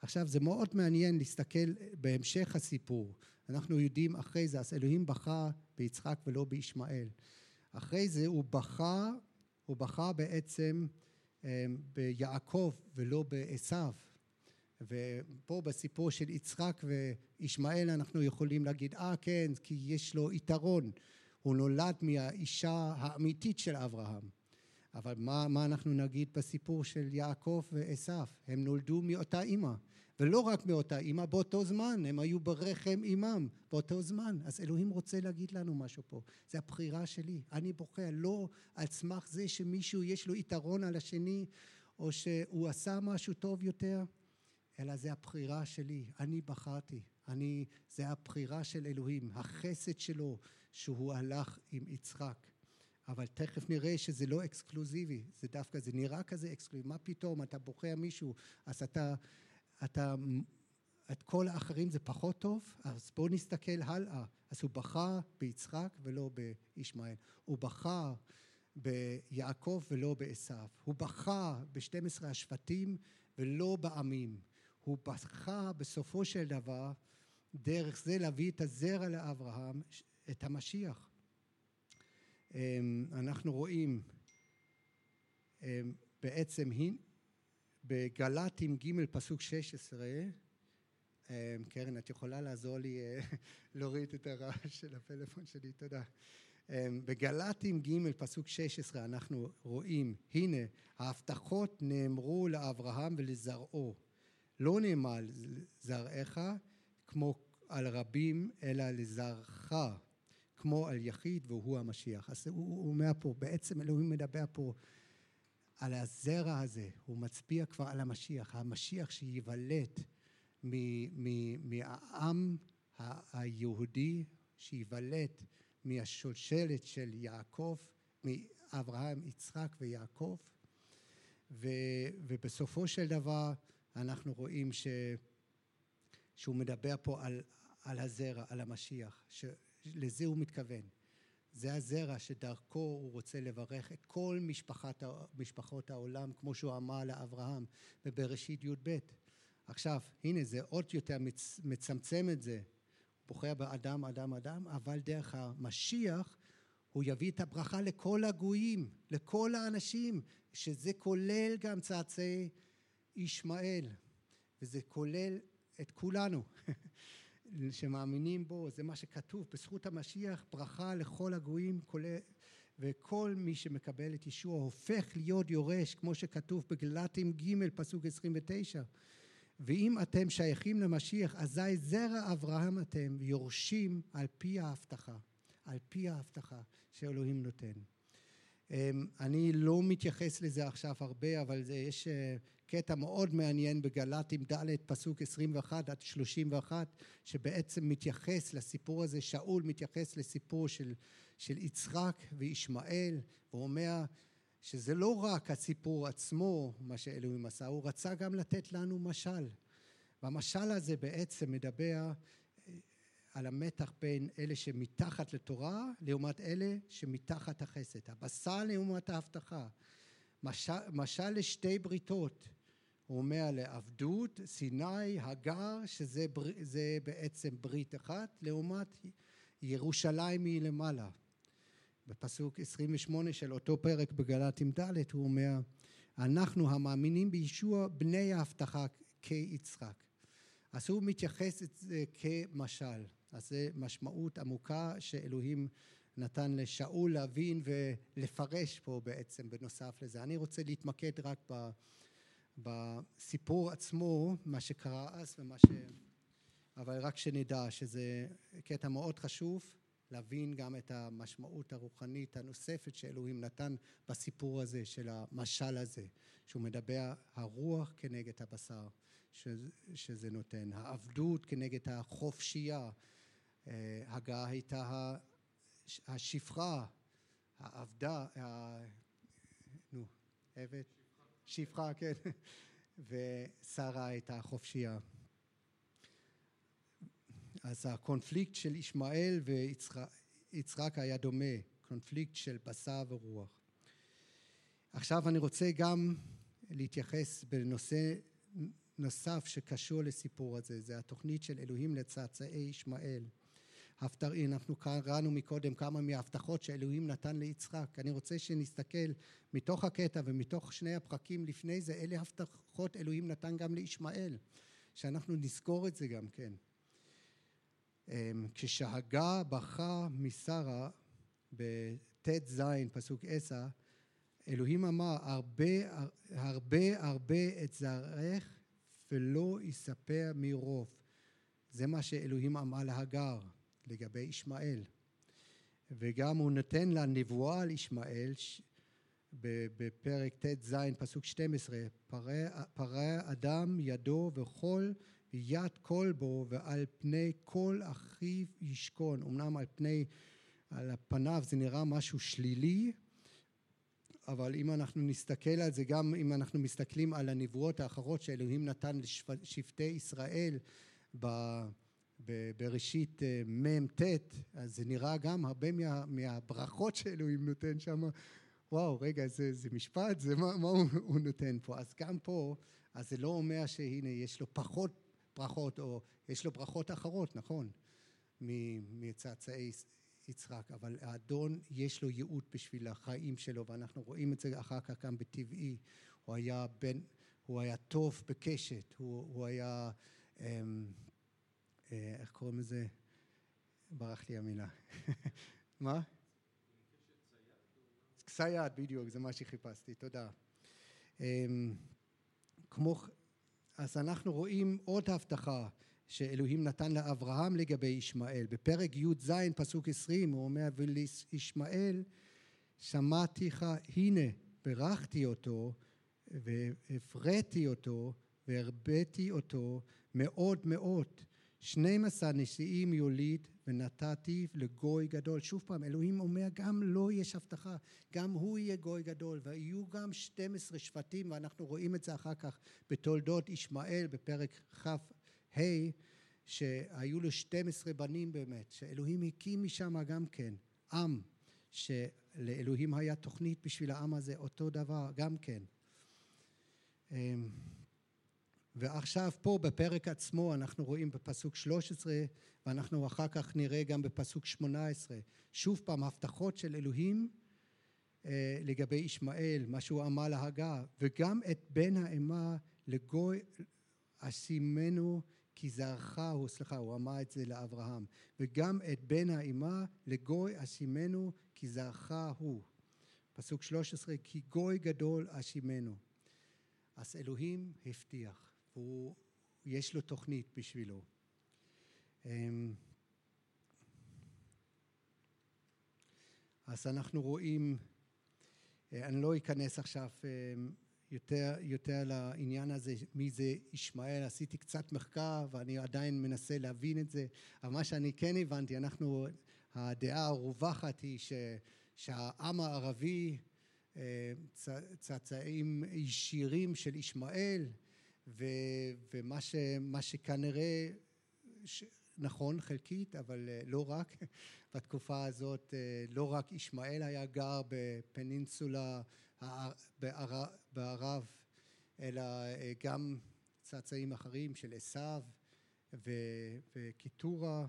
עכשיו זה מאוד מעניין להסתכל בהמשך הסיפור. אנחנו יודעים אחרי זה, אז אלוהים בכה ביצחק ולא בישמעאל. אחרי זה הוא בכה, הוא בכה בעצם אמ, ביעקב ולא בעשו. ופה בסיפור של יצחק וישמעאל אנחנו יכולים להגיד, אה כן, כי יש לו יתרון, הוא נולד מהאישה האמיתית של אברהם. אבל מה, מה אנחנו נגיד בסיפור של יעקב ועשו? הם נולדו מאותה אימא, ולא רק מאותה אימא, באותו זמן, הם היו ברחם אימם באותו זמן. אז אלוהים רוצה להגיד לנו משהו פה, זה הבחירה שלי. אני בוחר לא על סמך זה שמישהו יש לו יתרון על השני, או שהוא עשה משהו טוב יותר, אלא זה הבחירה שלי, אני בחרתי, אני, זה הבחירה של אלוהים, החסד שלו שהוא הלך עם יצחק. אבל תכף נראה שזה לא אקסקלוזיבי, זה דווקא, זה נראה כזה אקסקלוזיבי, מה פתאום, אתה בוחר מישהו, אז אתה, אתה, את כל האחרים זה פחות טוב, אז בואו נסתכל הלאה. אז הוא בחר ביצחק ולא בישמעאל, הוא בחר ביעקב ולא בעשו, הוא בחר ב-12 השבטים ולא בעמים, הוא בחר בסופו של דבר דרך זה להביא את הזרע לאברהם, את המשיח. אמ, אנחנו רואים אמ, בעצם בגל"טים ג' פסוק 16 אמ, קרן את יכולה לעזור לי אה, להוריד את הרעש של הפלאפון שלי תודה בגל"טים ג' פסוק 16 אנחנו רואים הנה ההבטחות נאמרו לאברהם ולזרעו לא נאמר זרעך כמו על רבים אלא לזרעך כמו על יחיד והוא המשיח. אז הוא אומר פה, בעצם אלוהים מדבר פה על הזרע הזה, הוא מצביע כבר על המשיח, המשיח שייוולד מהעם היהודי, שייוולד מהשושלת של יעקב, מאברהם, יצחק ויעקב, ו, ובסופו של דבר אנחנו רואים ש, שהוא מדבר פה על, על הזרע, על המשיח, ש, לזה הוא מתכוון. זה הזרע שדרכו הוא רוצה לברך את כל משפחת, משפחות העולם, כמו שהוא אמר לאברהם בבראשית י"ב. עכשיו, הנה זה עוד יותר מצ, מצמצם את זה. בוחר באדם, אדם, אדם, אבל דרך המשיח הוא יביא את הברכה לכל הגויים, לכל האנשים, שזה כולל גם צאצאי ישמעאל, וזה כולל את כולנו. שמאמינים בו, זה מה שכתוב, בזכות המשיח ברכה לכל הגויים וכל מי שמקבל את ישוע הופך להיות יורש כמו שכתוב בגלתים ג' פסוק 29 ואם אתם שייכים למשיח אזי זרע אברהם אתם יורשים על פי ההבטחה. על פי ההבטחה שאלוהים נותן. אמ, אני לא מתייחס לזה עכשיו הרבה אבל זה, יש אה, קטע מאוד מעניין בגל"טים ד' פסוק 21 עד 31 שבעצם מתייחס לסיפור הזה, שאול מתייחס לסיפור של, של יצחק וישמעאל והוא אומר שזה לא רק הסיפור עצמו מה שאלוהים עשה, הוא רצה גם לתת לנו משל. והמשל הזה בעצם מדבר אה, על המתח בין אלה שמתחת לתורה לעומת אלה שמתחת החסד, הבשר לעומת ההבטחה. משל, משל לשתי בריתות הוא אומר לעבדות, סיני, הגר, שזה בר, בעצם ברית אחת, לעומת ירושלים מלמעלה. בפסוק 28 של אותו פרק בגלתים ד' הוא אומר אנחנו המאמינים בישוע בני ההבטחה כיצחק. אז הוא מתייחס לזה כמשל. אז זה משמעות עמוקה שאלוהים נתן לשאול להבין ולפרש פה בעצם בנוסף לזה. אני רוצה להתמקד רק ב... בסיפור עצמו, מה שקרה אז ומה ש... אבל רק שנדע שזה קטע מאוד חשוב להבין גם את המשמעות הרוחנית הנוספת שאלוהים נתן בסיפור הזה של המשל הזה שהוא מדבר הרוח כנגד הבשר שזה נותן, העבדות כנגד החופשייה, אה, הגה הייתה השפחה, העבדה, נו, עבד שפחה, כן, ושרה הייתה חופשייה. אז הקונפליקט של ישמעאל ויצחק היה דומה, קונפליקט של בשר ורוח. עכשיו אני רוצה גם להתייחס בנושא נוסף שקשור לסיפור הזה, זה התוכנית של אלוהים לצאצאי ישמעאל. אנחנו קראנו מקודם כמה מההבטחות שאלוהים נתן ליצחק. אני רוצה שנסתכל מתוך הקטע ומתוך שני הפרקים לפני זה, אלה הבטחות אלוהים נתן גם לישמעאל, שאנחנו נזכור את זה גם כן. אמ, כשהגה בכה משרה בט"ז פסוק עשר, אלוהים אמר הרבה הרבה הרבה את זרעך ולא יספר מרוב. זה מה שאלוהים אמר להגר לגבי ישמעאל. וגם הוא נותן לה נבואה על ישמעאל בפרק ט"ז פסוק 12 פרע אדם ידו וכל יד כל בו ועל פני כל אחיו ישכון אמנם על פני על פניו זה נראה משהו שלילי אבל אם אנחנו נסתכל על זה גם אם אנחנו מסתכלים על הנבואות האחרות שאלוהים נתן לשבטי ישראל בראשית אה, מ"ט אז זה נראה גם הרבה מה, מהברכות שאלוהים נותן שם. וואו רגע זה, זה משפט? זה מה, מה הוא, הוא נותן פה? אז גם פה אז זה לא אומר שהנה יש לו פחות ברכות או יש לו ברכות אחרות נכון מצאצאי יצחק. אבל האדון יש לו ייעוד בשביל החיים שלו ואנחנו רואים את זה אחר כך גם בטבעי. הוא היה בן הוא היה טוב בקשת הוא, הוא היה אמ, איך קוראים לזה? ברח לי המילה. מה? צייד, בדיוק, זה מה שחיפשתי, תודה. אמ, כמו, אז אנחנו רואים עוד הבטחה שאלוהים נתן לאברהם לגבי ישמעאל. בפרק י"ז פסוק עשרים הוא אומר ולישמעאל שמעתיך הנה ברכתי אותו והפרעתי אותו והרביתי אותו מאוד מאוד שנים עשר נשיאים יוליד ונתתי לגוי גדול. שוב פעם, אלוהים אומר גם לו לא יש הבטחה, גם הוא יהיה גוי גדול ויהיו גם 12 שבטים ואנחנו רואים את זה אחר כך בתולדות ישמעאל בפרק כ"ה שהיו לו 12 בנים באמת, שאלוהים הקים משם גם כן עם, שלאלוהים היה תוכנית בשביל העם הזה אותו דבר גם כן. ועכשיו פה בפרק עצמו אנחנו רואים בפסוק 13 ואנחנו אחר כך נראה גם בפסוק 18 שוב פעם הבטחות של אלוהים אה, לגבי ישמעאל מה שהוא אמר להגה וגם את בן האמה לגוי אשימנו כי זרעך הוא סליחה הוא אמר את זה לאברהם. וגם את בן האמה לגוי אשימנו כי זרעך הוא פסוק 13 כי גוי גדול אשימנו. אז אלוהים הבטיח הוא, יש לו תוכנית בשבילו. אמ, אז אנחנו רואים, אה, אני לא אכנס עכשיו אמ, יותר, יותר לעניין הזה, מי זה ישמעאל, עשיתי קצת מחקר ואני עדיין מנסה להבין את זה, אבל מה שאני כן הבנתי, אנחנו, הדעה הרווחת היא ש, שהעם הערבי אה, צאצאים ישירים של ישמעאל ו, ומה ש, שכנראה ש, נכון חלקית אבל אה, לא רק. בתקופה הזאת אה, לא רק ישמעאל היה גר בפנינסולה בערב אלא אה, גם צאצאים אחרים של עשיו וקיטורה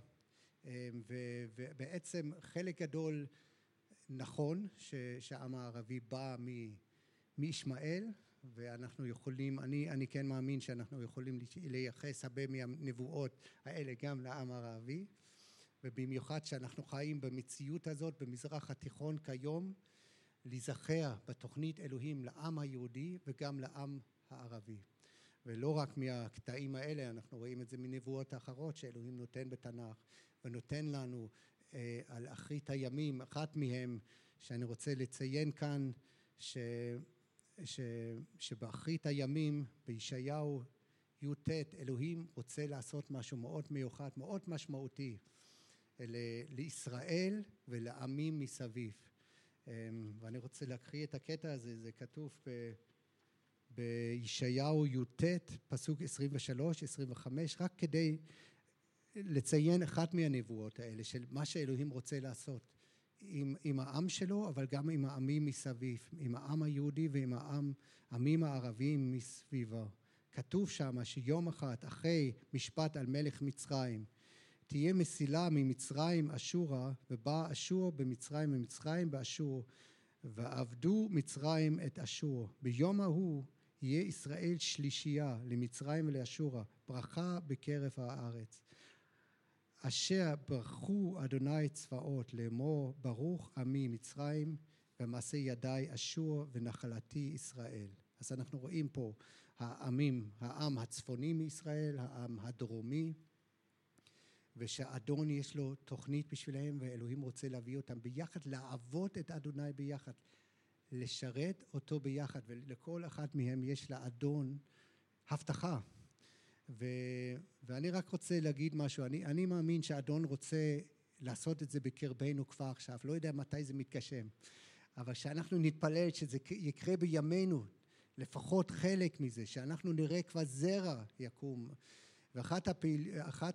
ובעצם חלק גדול נכון שהעם הערבי בא מישמעאל ואנחנו יכולים, אני, אני כן מאמין שאנחנו יכולים לייחס הרבה מהנבואות האלה גם לעם הערבי ובמיוחד שאנחנו חיים במציאות הזאת במזרח התיכון כיום להיזכר בתוכנית אלוהים לעם היהודי וגם לעם הערבי. ולא רק מהקטעים האלה אנחנו רואים את זה מנבואות אחרות שאלוהים נותן בתנ"ך ונותן לנו אה, על אחרית הימים. אחת מהם שאני רוצה לציין כאן ש... ש, שבאחרית הימים בישעיהו י"ט אלוהים רוצה לעשות משהו מאוד מיוחד מאוד משמעותי לישראל ולעמים מסביב. אמ, ואני רוצה להקריא את הקטע הזה זה כתוב ב, בישעיהו י"ט פסוק 23 25 רק כדי לציין אחת מהנבואות האלה של מה שאלוהים רוצה לעשות עם, עם העם שלו, אבל גם עם העמים מסביב, עם העם היהודי ועם העם, העמים הערביים מסביבו. כתוב שם שיום אחד אחרי משפט על מלך מצרים תהיה מסילה ממצרים אשורה ובא אשור במצרים ומצרים באשור ועבדו מצרים את אשור ביום ההוא יהיה ישראל שלישייה למצרים ולאשורה ברכה בקרב הארץ אשר ברכו אדוני צבאות לאמור ברוך עמי מצרים ומעשה ידיי אשור ונחלתי ישראל. אז אנחנו רואים פה העמים העם הצפוני מישראל העם הדרומי ושאדון יש לו תוכנית בשבילהם ואלוהים רוצה להביא אותם ביחד לעבוד את אדוני ביחד לשרת אותו ביחד ולכל אחת מהם יש לאדון הבטחה ו, ואני רק רוצה להגיד משהו. אני, אני מאמין שאדון רוצה לעשות את זה בקרבנו כבר עכשיו. לא יודע מתי זה מתגשם אבל שאנחנו נתפלל שזה יקרה בימינו לפחות חלק מזה שאנחנו נראה כבר זרע יקום. ואחת הפעיל,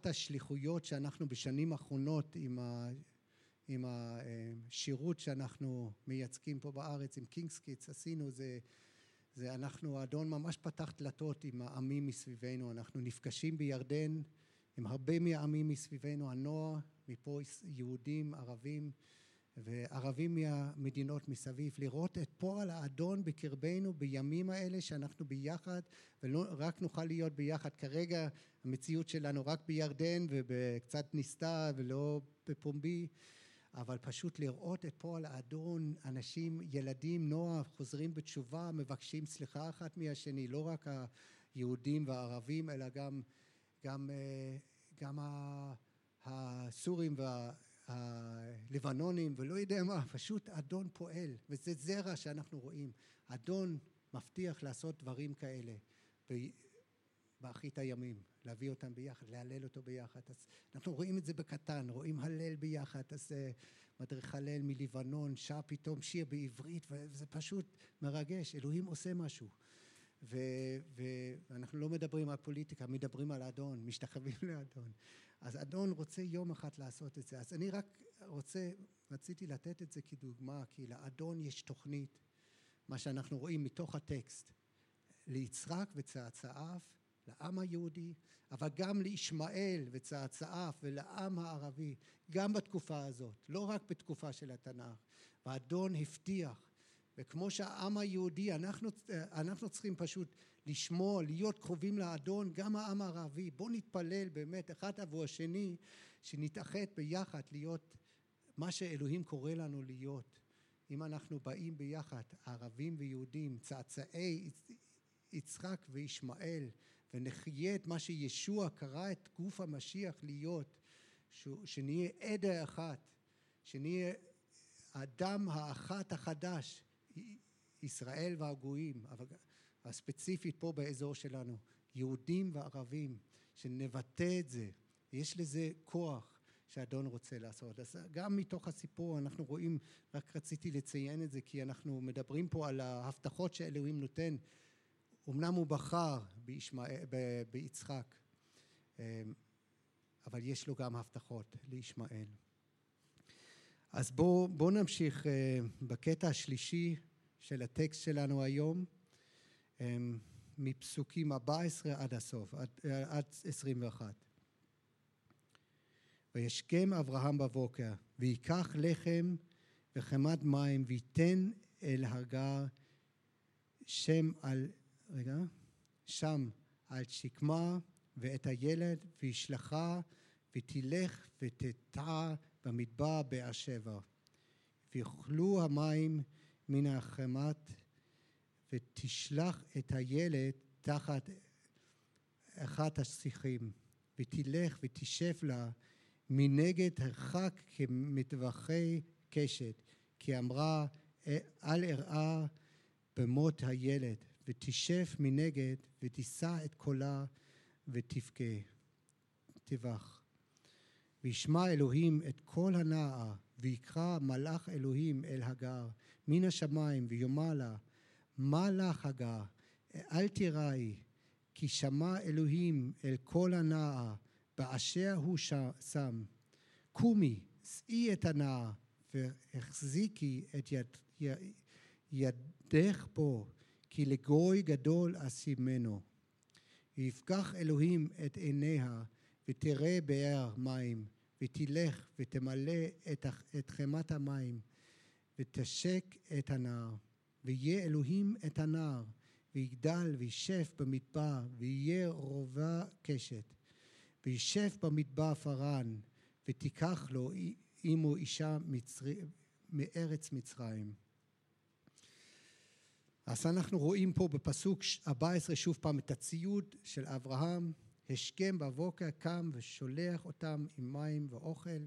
השליחויות שאנחנו בשנים האחרונות עם, ה, עם השירות שאנחנו מייצגים פה בארץ עם King's Kids עשינו זה, זה אנחנו האדון ממש פתח דלתות עם העמים מסביבנו. אנחנו נפגשים בירדן עם הרבה מהעמים מסביבנו הנוער מפה יהודים ערבים וערבים מהמדינות מסביב לראות את פועל האדון בקרבנו בימים האלה שאנחנו ביחד ולא רק נוכל להיות ביחד. כרגע המציאות שלנו רק בירדן ובקצת נסתר ולא בפומבי אבל פשוט לראות את פועל האדון אנשים ילדים נוער חוזרים בתשובה מבקשים סליחה אחת מהשני לא רק היהודים והערבים אלא גם גם גם הסורים וה הלבנונים ולא יודע מה, פשוט אדון פועל וזה זרע שאנחנו רואים. אדון מבטיח לעשות דברים כאלה באחרית הימים, להביא אותם ביחד, להלל אותו ביחד. אז אנחנו רואים את זה בקטן, רואים הלל ביחד, אז מדריך הלל מלבנון, שר פתאום שיר בעברית וזה פשוט מרגש, אלוהים עושה משהו. ואנחנו לא מדברים על פוליטיקה, מדברים על אדון, משתחווים לאדון. אז אדון רוצה יום אחד לעשות את זה. אז אני רק רוצה, רציתי לתת את זה כדוגמה, כי לאדון יש תוכנית, מה שאנחנו רואים מתוך הטקסט, ליצחק וצאצאיו, לעם היהודי, אבל גם לישמעאל וצאצאיו ולעם הערבי, גם בתקופה הזאת, לא רק בתקופה של התנ"ך. והאדון הבטיח, וכמו שהעם היהודי, אנחנו, אנחנו צריכים פשוט לשמור, להיות קרובים לאדון, גם העם הערבי. בואו נתפלל באמת אחד עבור השני, שנתאחד ביחד להיות מה שאלוהים קורא לנו להיות. אם אנחנו באים ביחד, ערבים ויהודים, צאצאי יצחק וישמעאל, ונחיה את מה שישוע קרא את גוף המשיח להיות, שנהיה עדה אחת, שנהיה הדם האחת החדש, ישראל והגויים, אבל הספציפית פה באזור שלנו, יהודים וערבים, שנבטא את זה, יש לזה כוח שאדון רוצה לעשות. אז גם מתוך הסיפור אנחנו רואים, רק רציתי לציין את זה כי אנחנו מדברים פה על ההבטחות שאלוהים נותן, אמנם הוא בחר בישמעאל, ביצחק, אבל יש לו גם הבטחות לישמעאל. אז בואו בוא נמשיך בקטע השלישי של הטקסט שלנו היום. מפסוקים 14 עד הסוף, עד, עד 21. וישכם אברהם בבוקר, ויקח לחם וחמת מים, וייתן אל הגר שם על, רגע, שם על שקמה ואת הילד, וישלחה, ותלך ותטע במדבר באר שבע. ויאכלו המים מן החמת ותשלח את הילד תחת אחת השיחים ותלך ותשב לה מנגד הרחק כמטווחי קשת כי אמרה אל אראה במות הילד ותשב מנגד ותישא את קולה ותבכה טבח וישמע אלוהים את כל הנער ויקרא מלאך אלוהים אל הגר מן השמיים ויאמר לה מה לך הגר? אל תיראי, כי שמע אלוהים אל כל הנער באשר הוא שם. קומי, שאי את הנער והחזיקי את יד, יד, ידך בו, כי לגוי גדול אשימנו. ויפקח אלוהים את עיניה, ותראה באר מים, ותלך ותמלא את, את חמת המים, ותשק את הנער. ויהיה אלוהים את הנער, ויגדל וישב במדבר, ויהיה רובע קשת. וישב במדבר פרן, ותיקח לו עמו אישה מצרי, מארץ מצרים. אז אנחנו רואים פה בפסוק 14 שוב פעם את הציוד של אברהם, השכם בבוקר קם ושולח אותם עם מים ואוכל,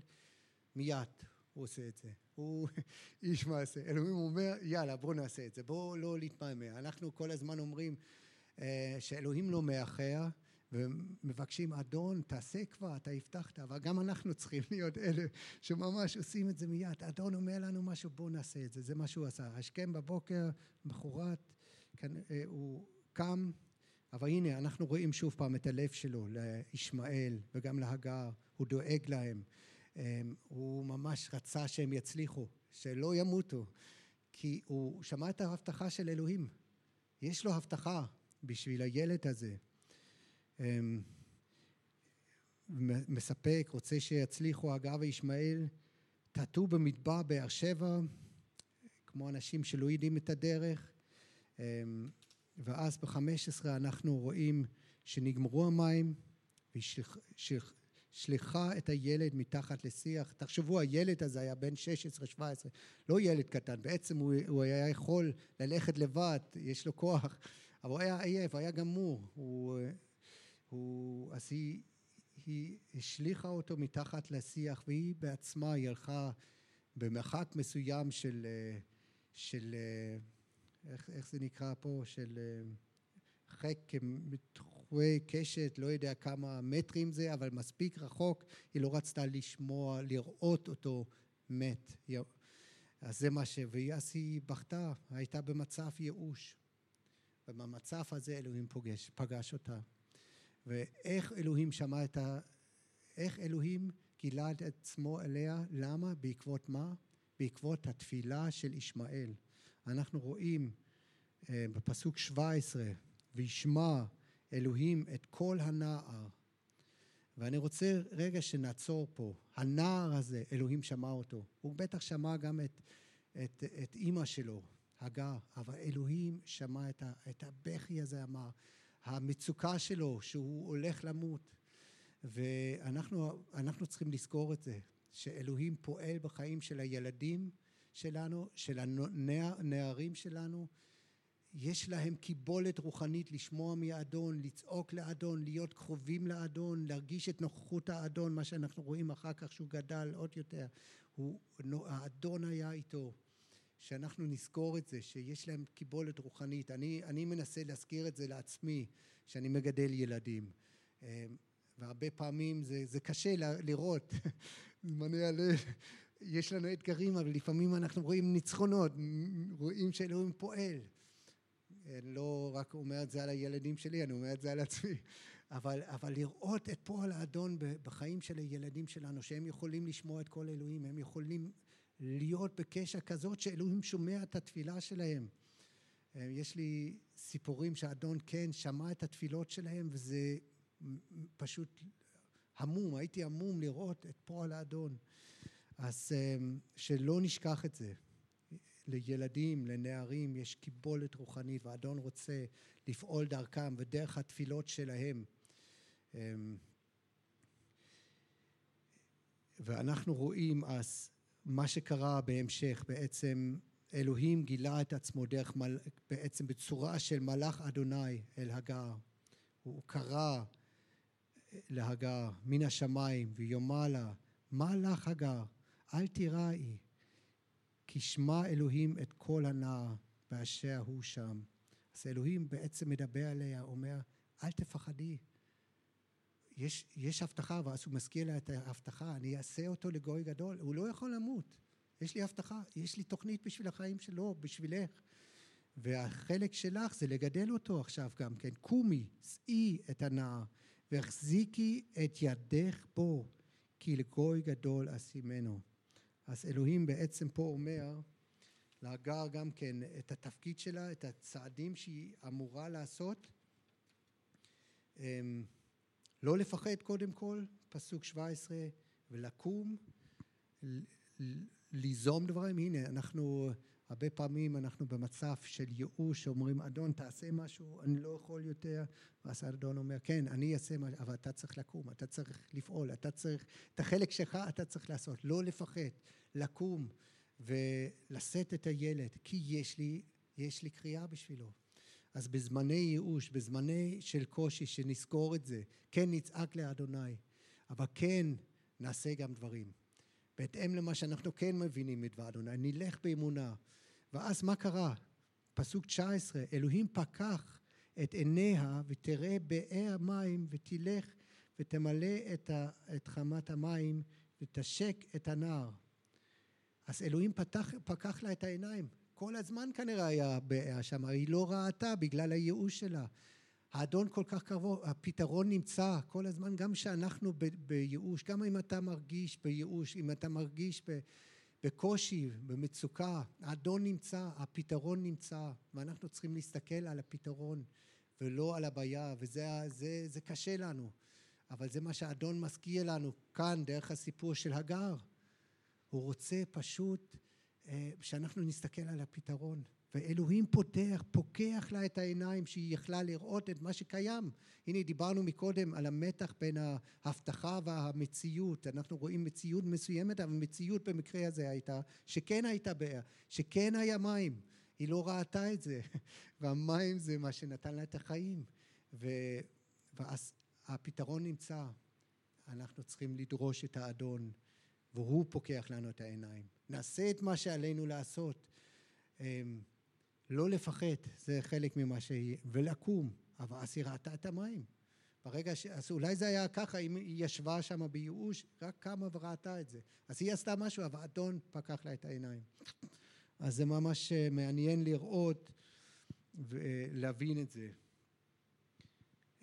מיד הוא עושה את זה. הוא איש מעשה. אלוהים אומר, יאללה, בואו נעשה את זה, בואו לא להתמהמה. אנחנו כל הזמן אומרים אה, שאלוהים לא מאחר, ומבקשים, אדון, תעשה כבר, אתה הבטחת, אבל גם אנחנו צריכים להיות אלה שממש עושים את זה מיד. אדון אומר לנו משהו, בואו נעשה את זה, זה מה שהוא עשה. השכם בבוקר, מחרת, אה, הוא קם, אבל הנה, אנחנו רואים שוב פעם את הלב שלו לישמעאל וגם להגר, הוא דואג להם. אמ, הוא ממש רצה שהם יצליחו, שלא ימותו, כי הוא שמע את ההבטחה של אלוהים. יש לו הבטחה בשביל הילד הזה. אמ, מספק, רוצה שיצליחו הגר וישמעאל, טעטו במדבר באר שבע, כמו אנשים שלא יודעים את הדרך, אמ, ואז בחמש עשרה אנחנו רואים שנגמרו המים, ושליחה את הילד מתחת לשיח. תחשבו, הילד הזה היה בן 16-17, לא ילד קטן, בעצם הוא, הוא היה יכול ללכת לבד, יש לו כוח, אבל הוא היה עייף, היה גמור. הוא, הוא, אז היא, היא השליכה אותו מתחת לשיח, והיא בעצמה, היא הלכה במרחק מסוים של, של איך, איך זה נקרא פה? של חק מתחווי קשת, לא יודע כמה מטרים זה, אבל מספיק רחוק, היא לא רצתה לשמוע, לראות אותו מת. אז זה מה ש... ואז היא בכתה, הייתה במצב ייאוש. ובמצב הזה אלוהים פוגש, פגש אותה. ואיך אלוהים שמע את ה... איך אלוהים גילה את עצמו אליה? למה? בעקבות מה? בעקבות התפילה של ישמעאל. אנחנו רואים אה, בפסוק 17, וישמע אלוהים את כל הנער. ואני רוצה רגע שנעצור פה. הנער הזה, אלוהים שמע אותו. הוא בטח שמע גם את, את, את אימא שלו, הגר, אבל אלוהים שמע את, ה, את הבכי הזה, אמר, המצוקה שלו, שהוא הולך למות. ואנחנו צריכים לזכור את זה, שאלוהים פועל בחיים של הילדים שלנו, של הנערים שלנו, יש להם קיבולת רוחנית לשמוע מהאדון, לצעוק לאדון, להיות קרובים לאדון, להרגיש את נוכחות האדון, מה שאנחנו רואים אחר כך שהוא גדל עוד יותר. הוא, האדון היה איתו. שאנחנו נזכור את זה, שיש להם קיבולת רוחנית. אני, אני מנסה להזכיר את זה לעצמי, שאני מגדל ילדים. אה, והרבה פעמים זה, זה קשה לראות, זמני הלב, יש לנו אתגרים, אבל לפעמים אנחנו רואים ניצחונות, רואים שאלוהים פועל. אני לא רק אומר את זה על הילדים שלי, אני אומר את זה על עצמי. אבל, אבל לראות את פועל האדון בחיים של הילדים שלנו, שהם יכולים לשמוע את כל אלוהים, הם יכולים להיות בקשר כזאת שאלוהים שומע את התפילה שלהם. אה, יש לי סיפורים שהאדון כן שמע את התפילות שלהם וזה פשוט המום, הייתי המום לראות את פועל האדון. אז אה, שלא נשכח את זה. לילדים, לנערים, יש קיבולת רוחנית והאדון רוצה לפעול דרכם ודרך התפילות שלהם. אה, ואנחנו רואים אז מה שקרה בהמשך, בעצם אלוהים גילה את עצמו דרך, מל... בעצם בצורה של מלאך אדוני אל הגר. הוא קרא להגר מן השמיים ויאמר לה, מה לך הגר? אל תיראי, כי שמע אלוהים את כל הנער באשר הוא שם. אז אלוהים בעצם מדבר עליה, אומר, אל תפחדי. יש, יש הבטחה, ואז הוא מזכיר לה את ההבטחה, אני אעשה אותו לגוי גדול, הוא לא יכול למות. יש לי הבטחה, יש לי תוכנית בשביל החיים שלו, בשבילך. והחלק שלך זה לגדל אותו עכשיו גם כן. קומי, שאי את הנער, והחזיקי את ידך בו, כי לגוי גדול אשימנו. אז אלוהים בעצם פה אומר להגר גם כן את התפקיד שלה, את הצעדים שהיא אמורה לעשות, לא לפחד קודם כל, פסוק 17, ולקום, ליזום דברים. הנה, אנחנו, הרבה פעמים אנחנו במצב של ייאוש, אומרים, אדון, תעשה משהו, אני לא יכול יותר. ואז האדון אומר, כן, אני אעשה משהו, אבל אתה צריך לקום, אתה צריך לפעול, אתה צריך, את החלק שלך אתה צריך לעשות, לא לפחד, לקום ולשאת את הילד, כי יש לי, יש לי קריאה בשבילו. אז בזמני ייאוש, בזמני של קושי, שנזכור את זה, כן נצעק לאדוני, אבל כן נעשה גם דברים. בהתאם למה שאנחנו כן מבינים מדבר אדוני, נלך באמונה. ואז מה קרה? פסוק 19, אלוהים פקח את עיניה ותראה באר מים ותלך ותמלא את, ה, את חמת המים ותשק את הנער. אז אלוהים פתח, פקח לה את העיניים. כל הזמן כנראה היה באר שם, היא לא ראתה בגלל הייאוש שלה. האדון כל כך קרוב, הפתרון נמצא כל הזמן, גם כשאנחנו בייאוש, גם אם אתה מרגיש בייאוש, אם אתה מרגיש בקושי, במצוקה, האדון נמצא, הפתרון נמצא, ואנחנו צריכים להסתכל על הפתרון ולא על הבעיה, וזה זה, זה קשה לנו, אבל זה מה שהאדון מזכיר לנו כאן דרך הסיפור של הגר. הוא רוצה פשוט שאנחנו נסתכל על הפתרון. ואלוהים פותח, פוקח לה את העיניים שהיא יכלה לראות את מה שקיים. הנה דיברנו מקודם על המתח בין ההבטחה והמציאות. אנחנו רואים מציאות מסוימת, אבל מציאות במקרה הזה הייתה שכן הייתה באר, שכן היה מים. היא לא ראתה את זה, והמים זה מה שנתן לה את החיים. ו... ואז הפתרון נמצא. אנחנו צריכים לדרוש את האדון, והוא פוקח לנו את העיניים. נעשה את מה שעלינו לעשות. אמ, לא לפחד, זה חלק ממה שיהיה, ולקום, אבל אז היא ראתה את המים. ברגע ש... אז אולי זה היה ככה, אם היא ישבה שם בייאוש, רק קמה וראתה את זה. אז היא עשתה משהו, אבל האדון פקח לה את העיניים. אז זה ממש אה, מעניין לראות ולהבין את זה.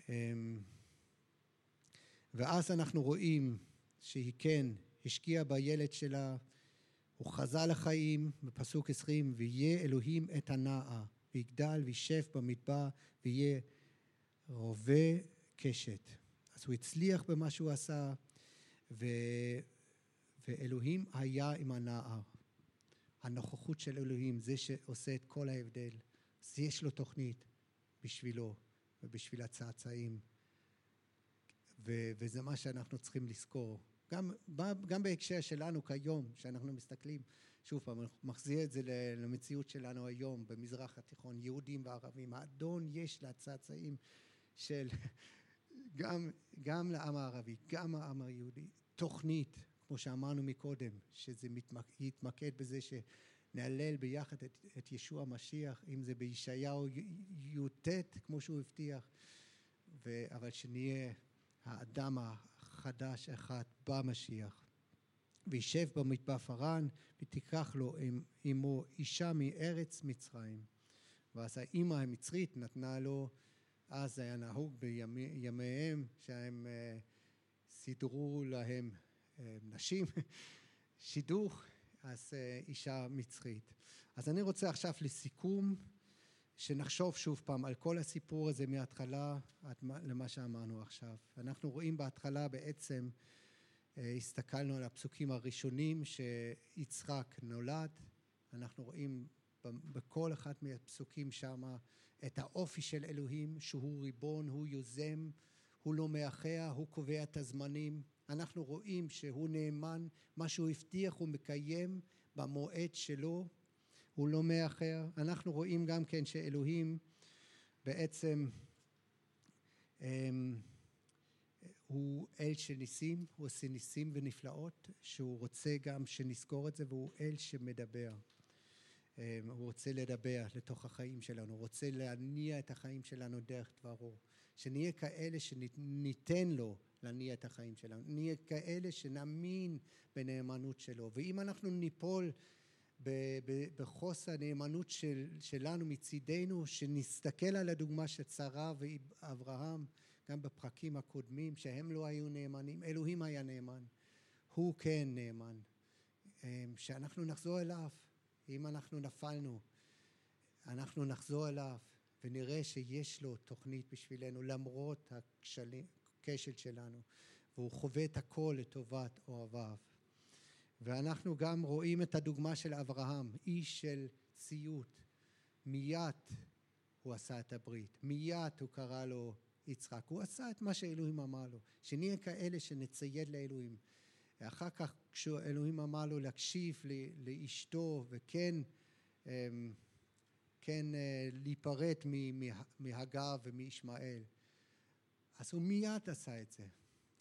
אמ, ואז אנחנו רואים שהיא כן השקיעה בילד שלה, הוא חזר לחיים בפסוק עשרים, ויהיה אלוהים את הנער, ויגדל וישב במדבר, ויהיה רובה קשת. אז הוא הצליח במה שהוא עשה, ו... ואלוהים היה עם הנער. הנוכחות של אלוהים, זה שעושה את כל ההבדל. אז יש לו תוכנית בשבילו ובשביל הצאצאים. ו- וזה מה שאנחנו צריכים לזכור. גם, גם בהקשר שלנו כיום, שאנחנו מסתכלים, שוב פעם, אני מחזיר את זה למציאות שלנו היום, במזרח התיכון, יהודים וערבים. האדון יש לצאצאים של גם, גם לעם הערבי, גם העם היהודי, תוכנית, כמו שאמרנו מקודם, שזה יתמקד בזה שנהלל ביחד את, את ישוע המשיח, אם זה בישעיהו י"ט, כמו שהוא הבטיח, ו, אבל שנהיה האדם חדש אחד במשיח. וישב במדבר פרן ותיקח לו עמו אישה מארץ מצרים. ואז האימא המצרית נתנה לו, אז היה נהוג בימיהם שהם אה, סידרו להם אה, נשים שידוך, אז אה, אישה מצרית. אז אני רוצה עכשיו לסיכום שנחשוב שוב פעם על כל הסיפור הזה מההתחלה למה שאמרנו עכשיו. אנחנו רואים בהתחלה בעצם, אה, הסתכלנו על הפסוקים הראשונים שיצחק נולד, אנחנו רואים בכל אחד מהפסוקים שמה את האופי של אלוהים, שהוא ריבון, הוא יוזם, הוא לא מאחר, הוא קובע את הזמנים. אנחנו רואים שהוא נאמן, מה שהוא הבטיח הוא מקיים במועד שלו, הוא לא מאחר. אנחנו רואים גם כן שאלוהים בעצם אמ, הוא אל של ניסים, הוא עושה ניסים ונפלאות, שהוא רוצה גם שנזכור את זה, והוא אל שמדבר. אמ, הוא רוצה לדבר לתוך החיים שלנו, הוא רוצה להניע את החיים שלנו דרך דברו. שנהיה כאלה שניתן לו להניע את החיים שלנו, נהיה כאלה שנאמין בנאמנות שלו. ואם אנחנו ניפול בחוסר הנאמנות של, שלנו מצידנו, שנסתכל על הדוגמה של שרה ואברהם, גם בפרקים הקודמים, שהם לא היו נאמנים, אלוהים היה נאמן, הוא כן נאמן. אמ, שאנחנו נחזור אליו, אם אנחנו נפלנו, אנחנו נחזור אליו ונראה שיש לו תוכנית בשבילנו למרות הכשל שלנו, והוא חווה את הכל לטובת אוהביו. ואנחנו גם רואים את הדוגמה של אברהם, איש של ציות. מיד הוא עשה את הברית, מיד הוא קרא לו יצחק. הוא עשה את מה שאלוהים אמר לו, שנהיה כאלה שנציית לאלוהים. אחר כך כשאלוהים אמר לו להקשיב לאשתו וכן אמ, כן אה, להיפרד מהגר ומישמעאל, אז הוא מיד עשה את זה.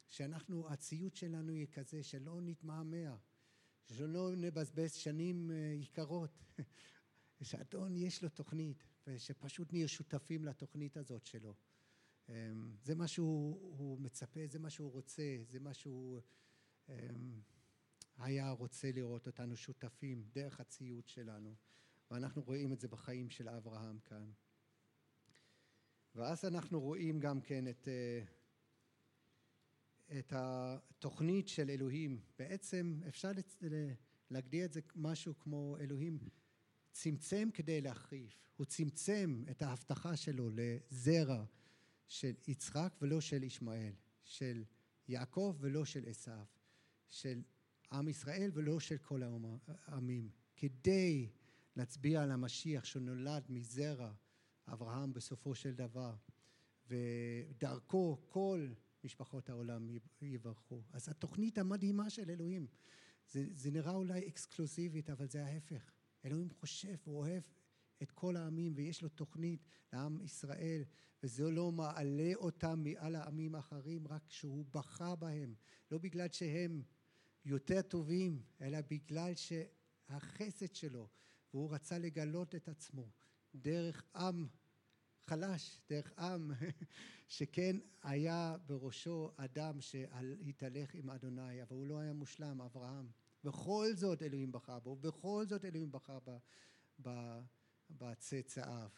שאנחנו, הציות שלנו יהיה כזה שלא נתמהמה, שלא נבזבז שנים אה, יקרות, שאדון יש לו תוכנית, ושפשוט נהיה שותפים לתוכנית הזאת שלו. אמ, זה מה שהוא מצפה, זה מה שהוא רוצה, זה מה שהוא אמ, היה רוצה לראות אותנו שותפים דרך הציות שלנו. ואנחנו רואים את זה בחיים של אברהם כאן. ואז אנחנו רואים גם כן את, אה, את התוכנית של אלוהים. בעצם אפשר להגדיר את זה משהו כמו אלוהים צמצם כדי להחריף. הוא צמצם את ההבטחה שלו לזרע של יצחק ולא של ישמעאל, של יעקב ולא של עשיו, של עם ישראל ולא של כל העמים, כדי להצביע על המשיח שנולד מזרע אברהם בסופו של דבר, ודרכו כל משפחות העולם יברכו. אז התוכנית המדהימה של אלוהים, זה, זה נראה אולי אקסקלוסיבית, אבל זה ההפך. אלוהים חושב, הוא אוהב את כל העמים, ויש לו תוכנית לעם ישראל, וזה לא מעלה אותם מעל העמים האחרים, רק שהוא בחר בהם, לא בגלל שהם יותר טובים, אלא בגלל שהחסד שלו, והוא רצה לגלות את עצמו דרך עם חלש, דרך עם שכן היה בראשו אדם שהתהלך עם אדוני, אבל הוא לא היה מושלם, אברהם. בכל זאת אלוהים בחר בו, ובכל זאת אלוהים בחר בצאצאיו,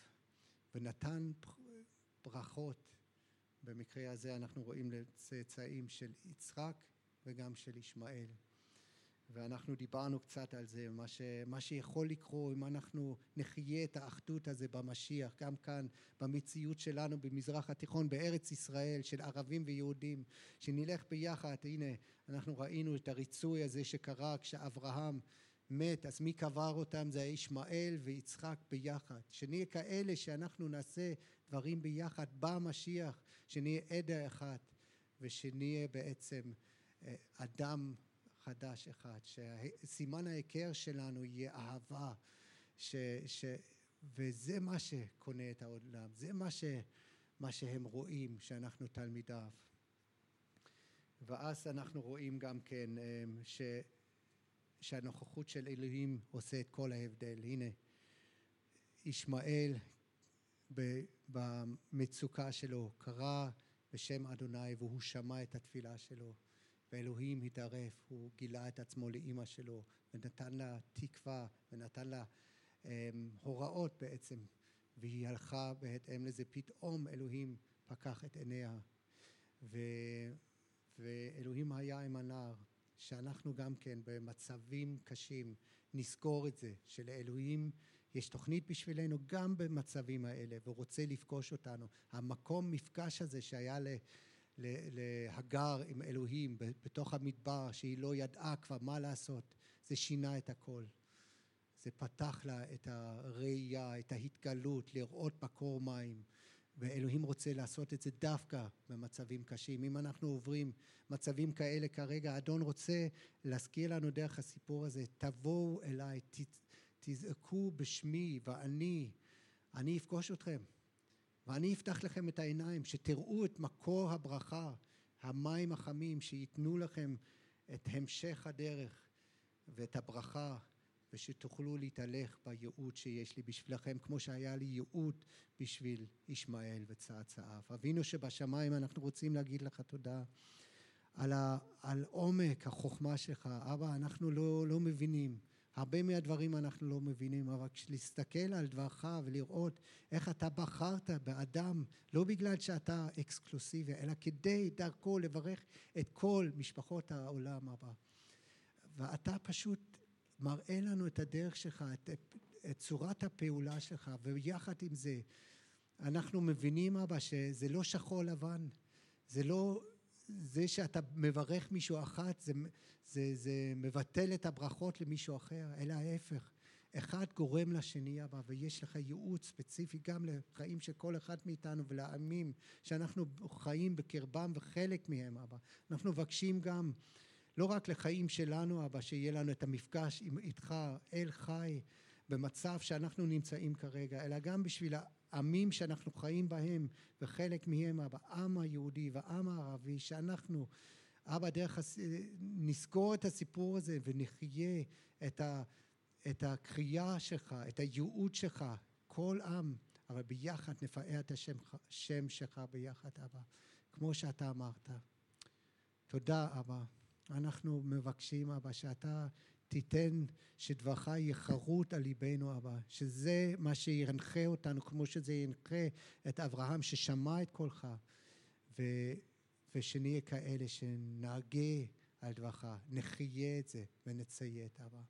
ונתן ברכות. במקרה הזה אנחנו רואים לצאצאים של יצחק וגם של ישמעאל. ואנחנו דיברנו קצת על זה, מה, ש, מה שיכול לקרות אם אנחנו נחיה את האחדות הזה במשיח, גם כאן במציאות שלנו במזרח התיכון, בארץ ישראל, של ערבים ויהודים, שנלך ביחד, הנה אנחנו ראינו את הריצוי הזה שקרה כשאברהם מת, אז מי קבר אותם? זה ישמעאל ויצחק ביחד. שנהיה כאלה שאנחנו נעשה דברים ביחד במשיח, שנהיה עדה אחת ושנהיה בעצם אה, אדם חדש אחד, שסימן ההיכר שלנו יהיה אהבה, ש, ש, וזה מה שקונה את העולם, זה מה, ש, מה שהם רואים שאנחנו תלמידיו. ואז אנחנו רואים גם כן ש, שהנוכחות של אלוהים עושה את כל ההבדל. הנה, ישמעאל במצוקה שלו קרא בשם אדוני והוא שמע את התפילה שלו. ואלוהים התערב, הוא גילה את עצמו לאימא שלו ונתן לה תקווה ונתן לה um, הוראות בעצם והיא הלכה בהתאם לזה. פתאום אלוהים פקח את עיניה ו, ואלוהים היה עם הנער שאנחנו גם כן במצבים קשים נזכור את זה שלאלוהים יש תוכנית בשבילנו גם במצבים האלה והוא רוצה לפגוש אותנו. המקום מפגש הזה שהיה ל... להגר עם אלוהים בתוך המדבר שהיא לא ידעה כבר מה לעשות זה שינה את הכל זה פתח לה את הראייה, את ההתגלות, לראות מקור מים ואלוהים רוצה לעשות את זה דווקא במצבים קשים. אם אנחנו עוברים מצבים כאלה כרגע, אדון רוצה להזכיר לנו דרך הסיפור הזה, תבואו אליי, תזעקו בשמי ואני, אני אפגוש אתכם. ואני אפתח לכם את העיניים, שתראו את מקור הברכה, המים החמים, שייתנו לכם את המשך הדרך ואת הברכה, ושתוכלו להתהלך בייעוד שיש לי בשבילכם, כמו שהיה לי ייעוד בשביל ישמעאל וצאצאיו. אבינו שבשמיים, אנחנו רוצים להגיד לך תודה על, ה, על עומק החוכמה שלך. אבא, אנחנו לא, לא מבינים. הרבה מהדברים אנחנו לא מבינים, אבל להסתכל על דברך ולראות איך אתה בחרת באדם, לא בגלל שאתה אקסקלוסיבי, אלא כדי דרכו לברך את כל משפחות העולם הבא. ואתה פשוט מראה לנו את הדרך שלך, את, את צורת הפעולה שלך, ויחד עם זה, אנחנו מבינים, אבא, שזה לא שחור לבן. זה לא... זה שאתה מברך מישהו אחת, זה, זה, זה מבטל את הברכות למישהו אחר, אלא ההפך. אחד גורם לשני, אבא, ויש לך ייעוץ ספציפי גם לחיים של כל אחד מאיתנו ולעמים שאנחנו חיים בקרבם וחלק מהם, אבא. אנחנו מבקשים גם, לא רק לחיים שלנו, אבא, שיהיה לנו את המפגש עם, איתך, אל חי, במצב שאנחנו נמצאים כרגע, אלא גם בשביל העמים שאנחנו חיים בהם, וחלק מהם, העם היהודי והעם הערבי, שאנחנו, אבא, דרך, נסגור את הסיפור הזה ונחיה את ה... את הקריאה שלך, את הייעוד שלך, כל עם, אבל ביחד נפאר את השם, השם שלך ביחד, אבא, כמו שאתה אמרת. תודה, אבא. אנחנו מבקשים, אבא, שאתה תיתן שדברך יהיה חרוט על ליבנו, אבא, שזה מה שינחה אותנו, כמו שזה ינחה את אברהם ששמע את קולך, ו, ושנהיה כאלה שנהגה על דברך, נחיה את זה ונציית, אבא.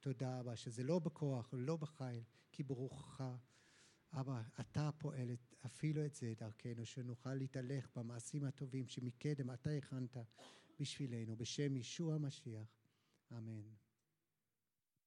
תודה, אבא, שזה לא בכוח, לא בחיל, כי ברוחך. אבא, אתה פועל אפילו את זה דרכנו, שנוכל להתהלך במעשים הטובים שמקדם אתה הכנת בשבילנו, בשם ישוע המשיח. אמן.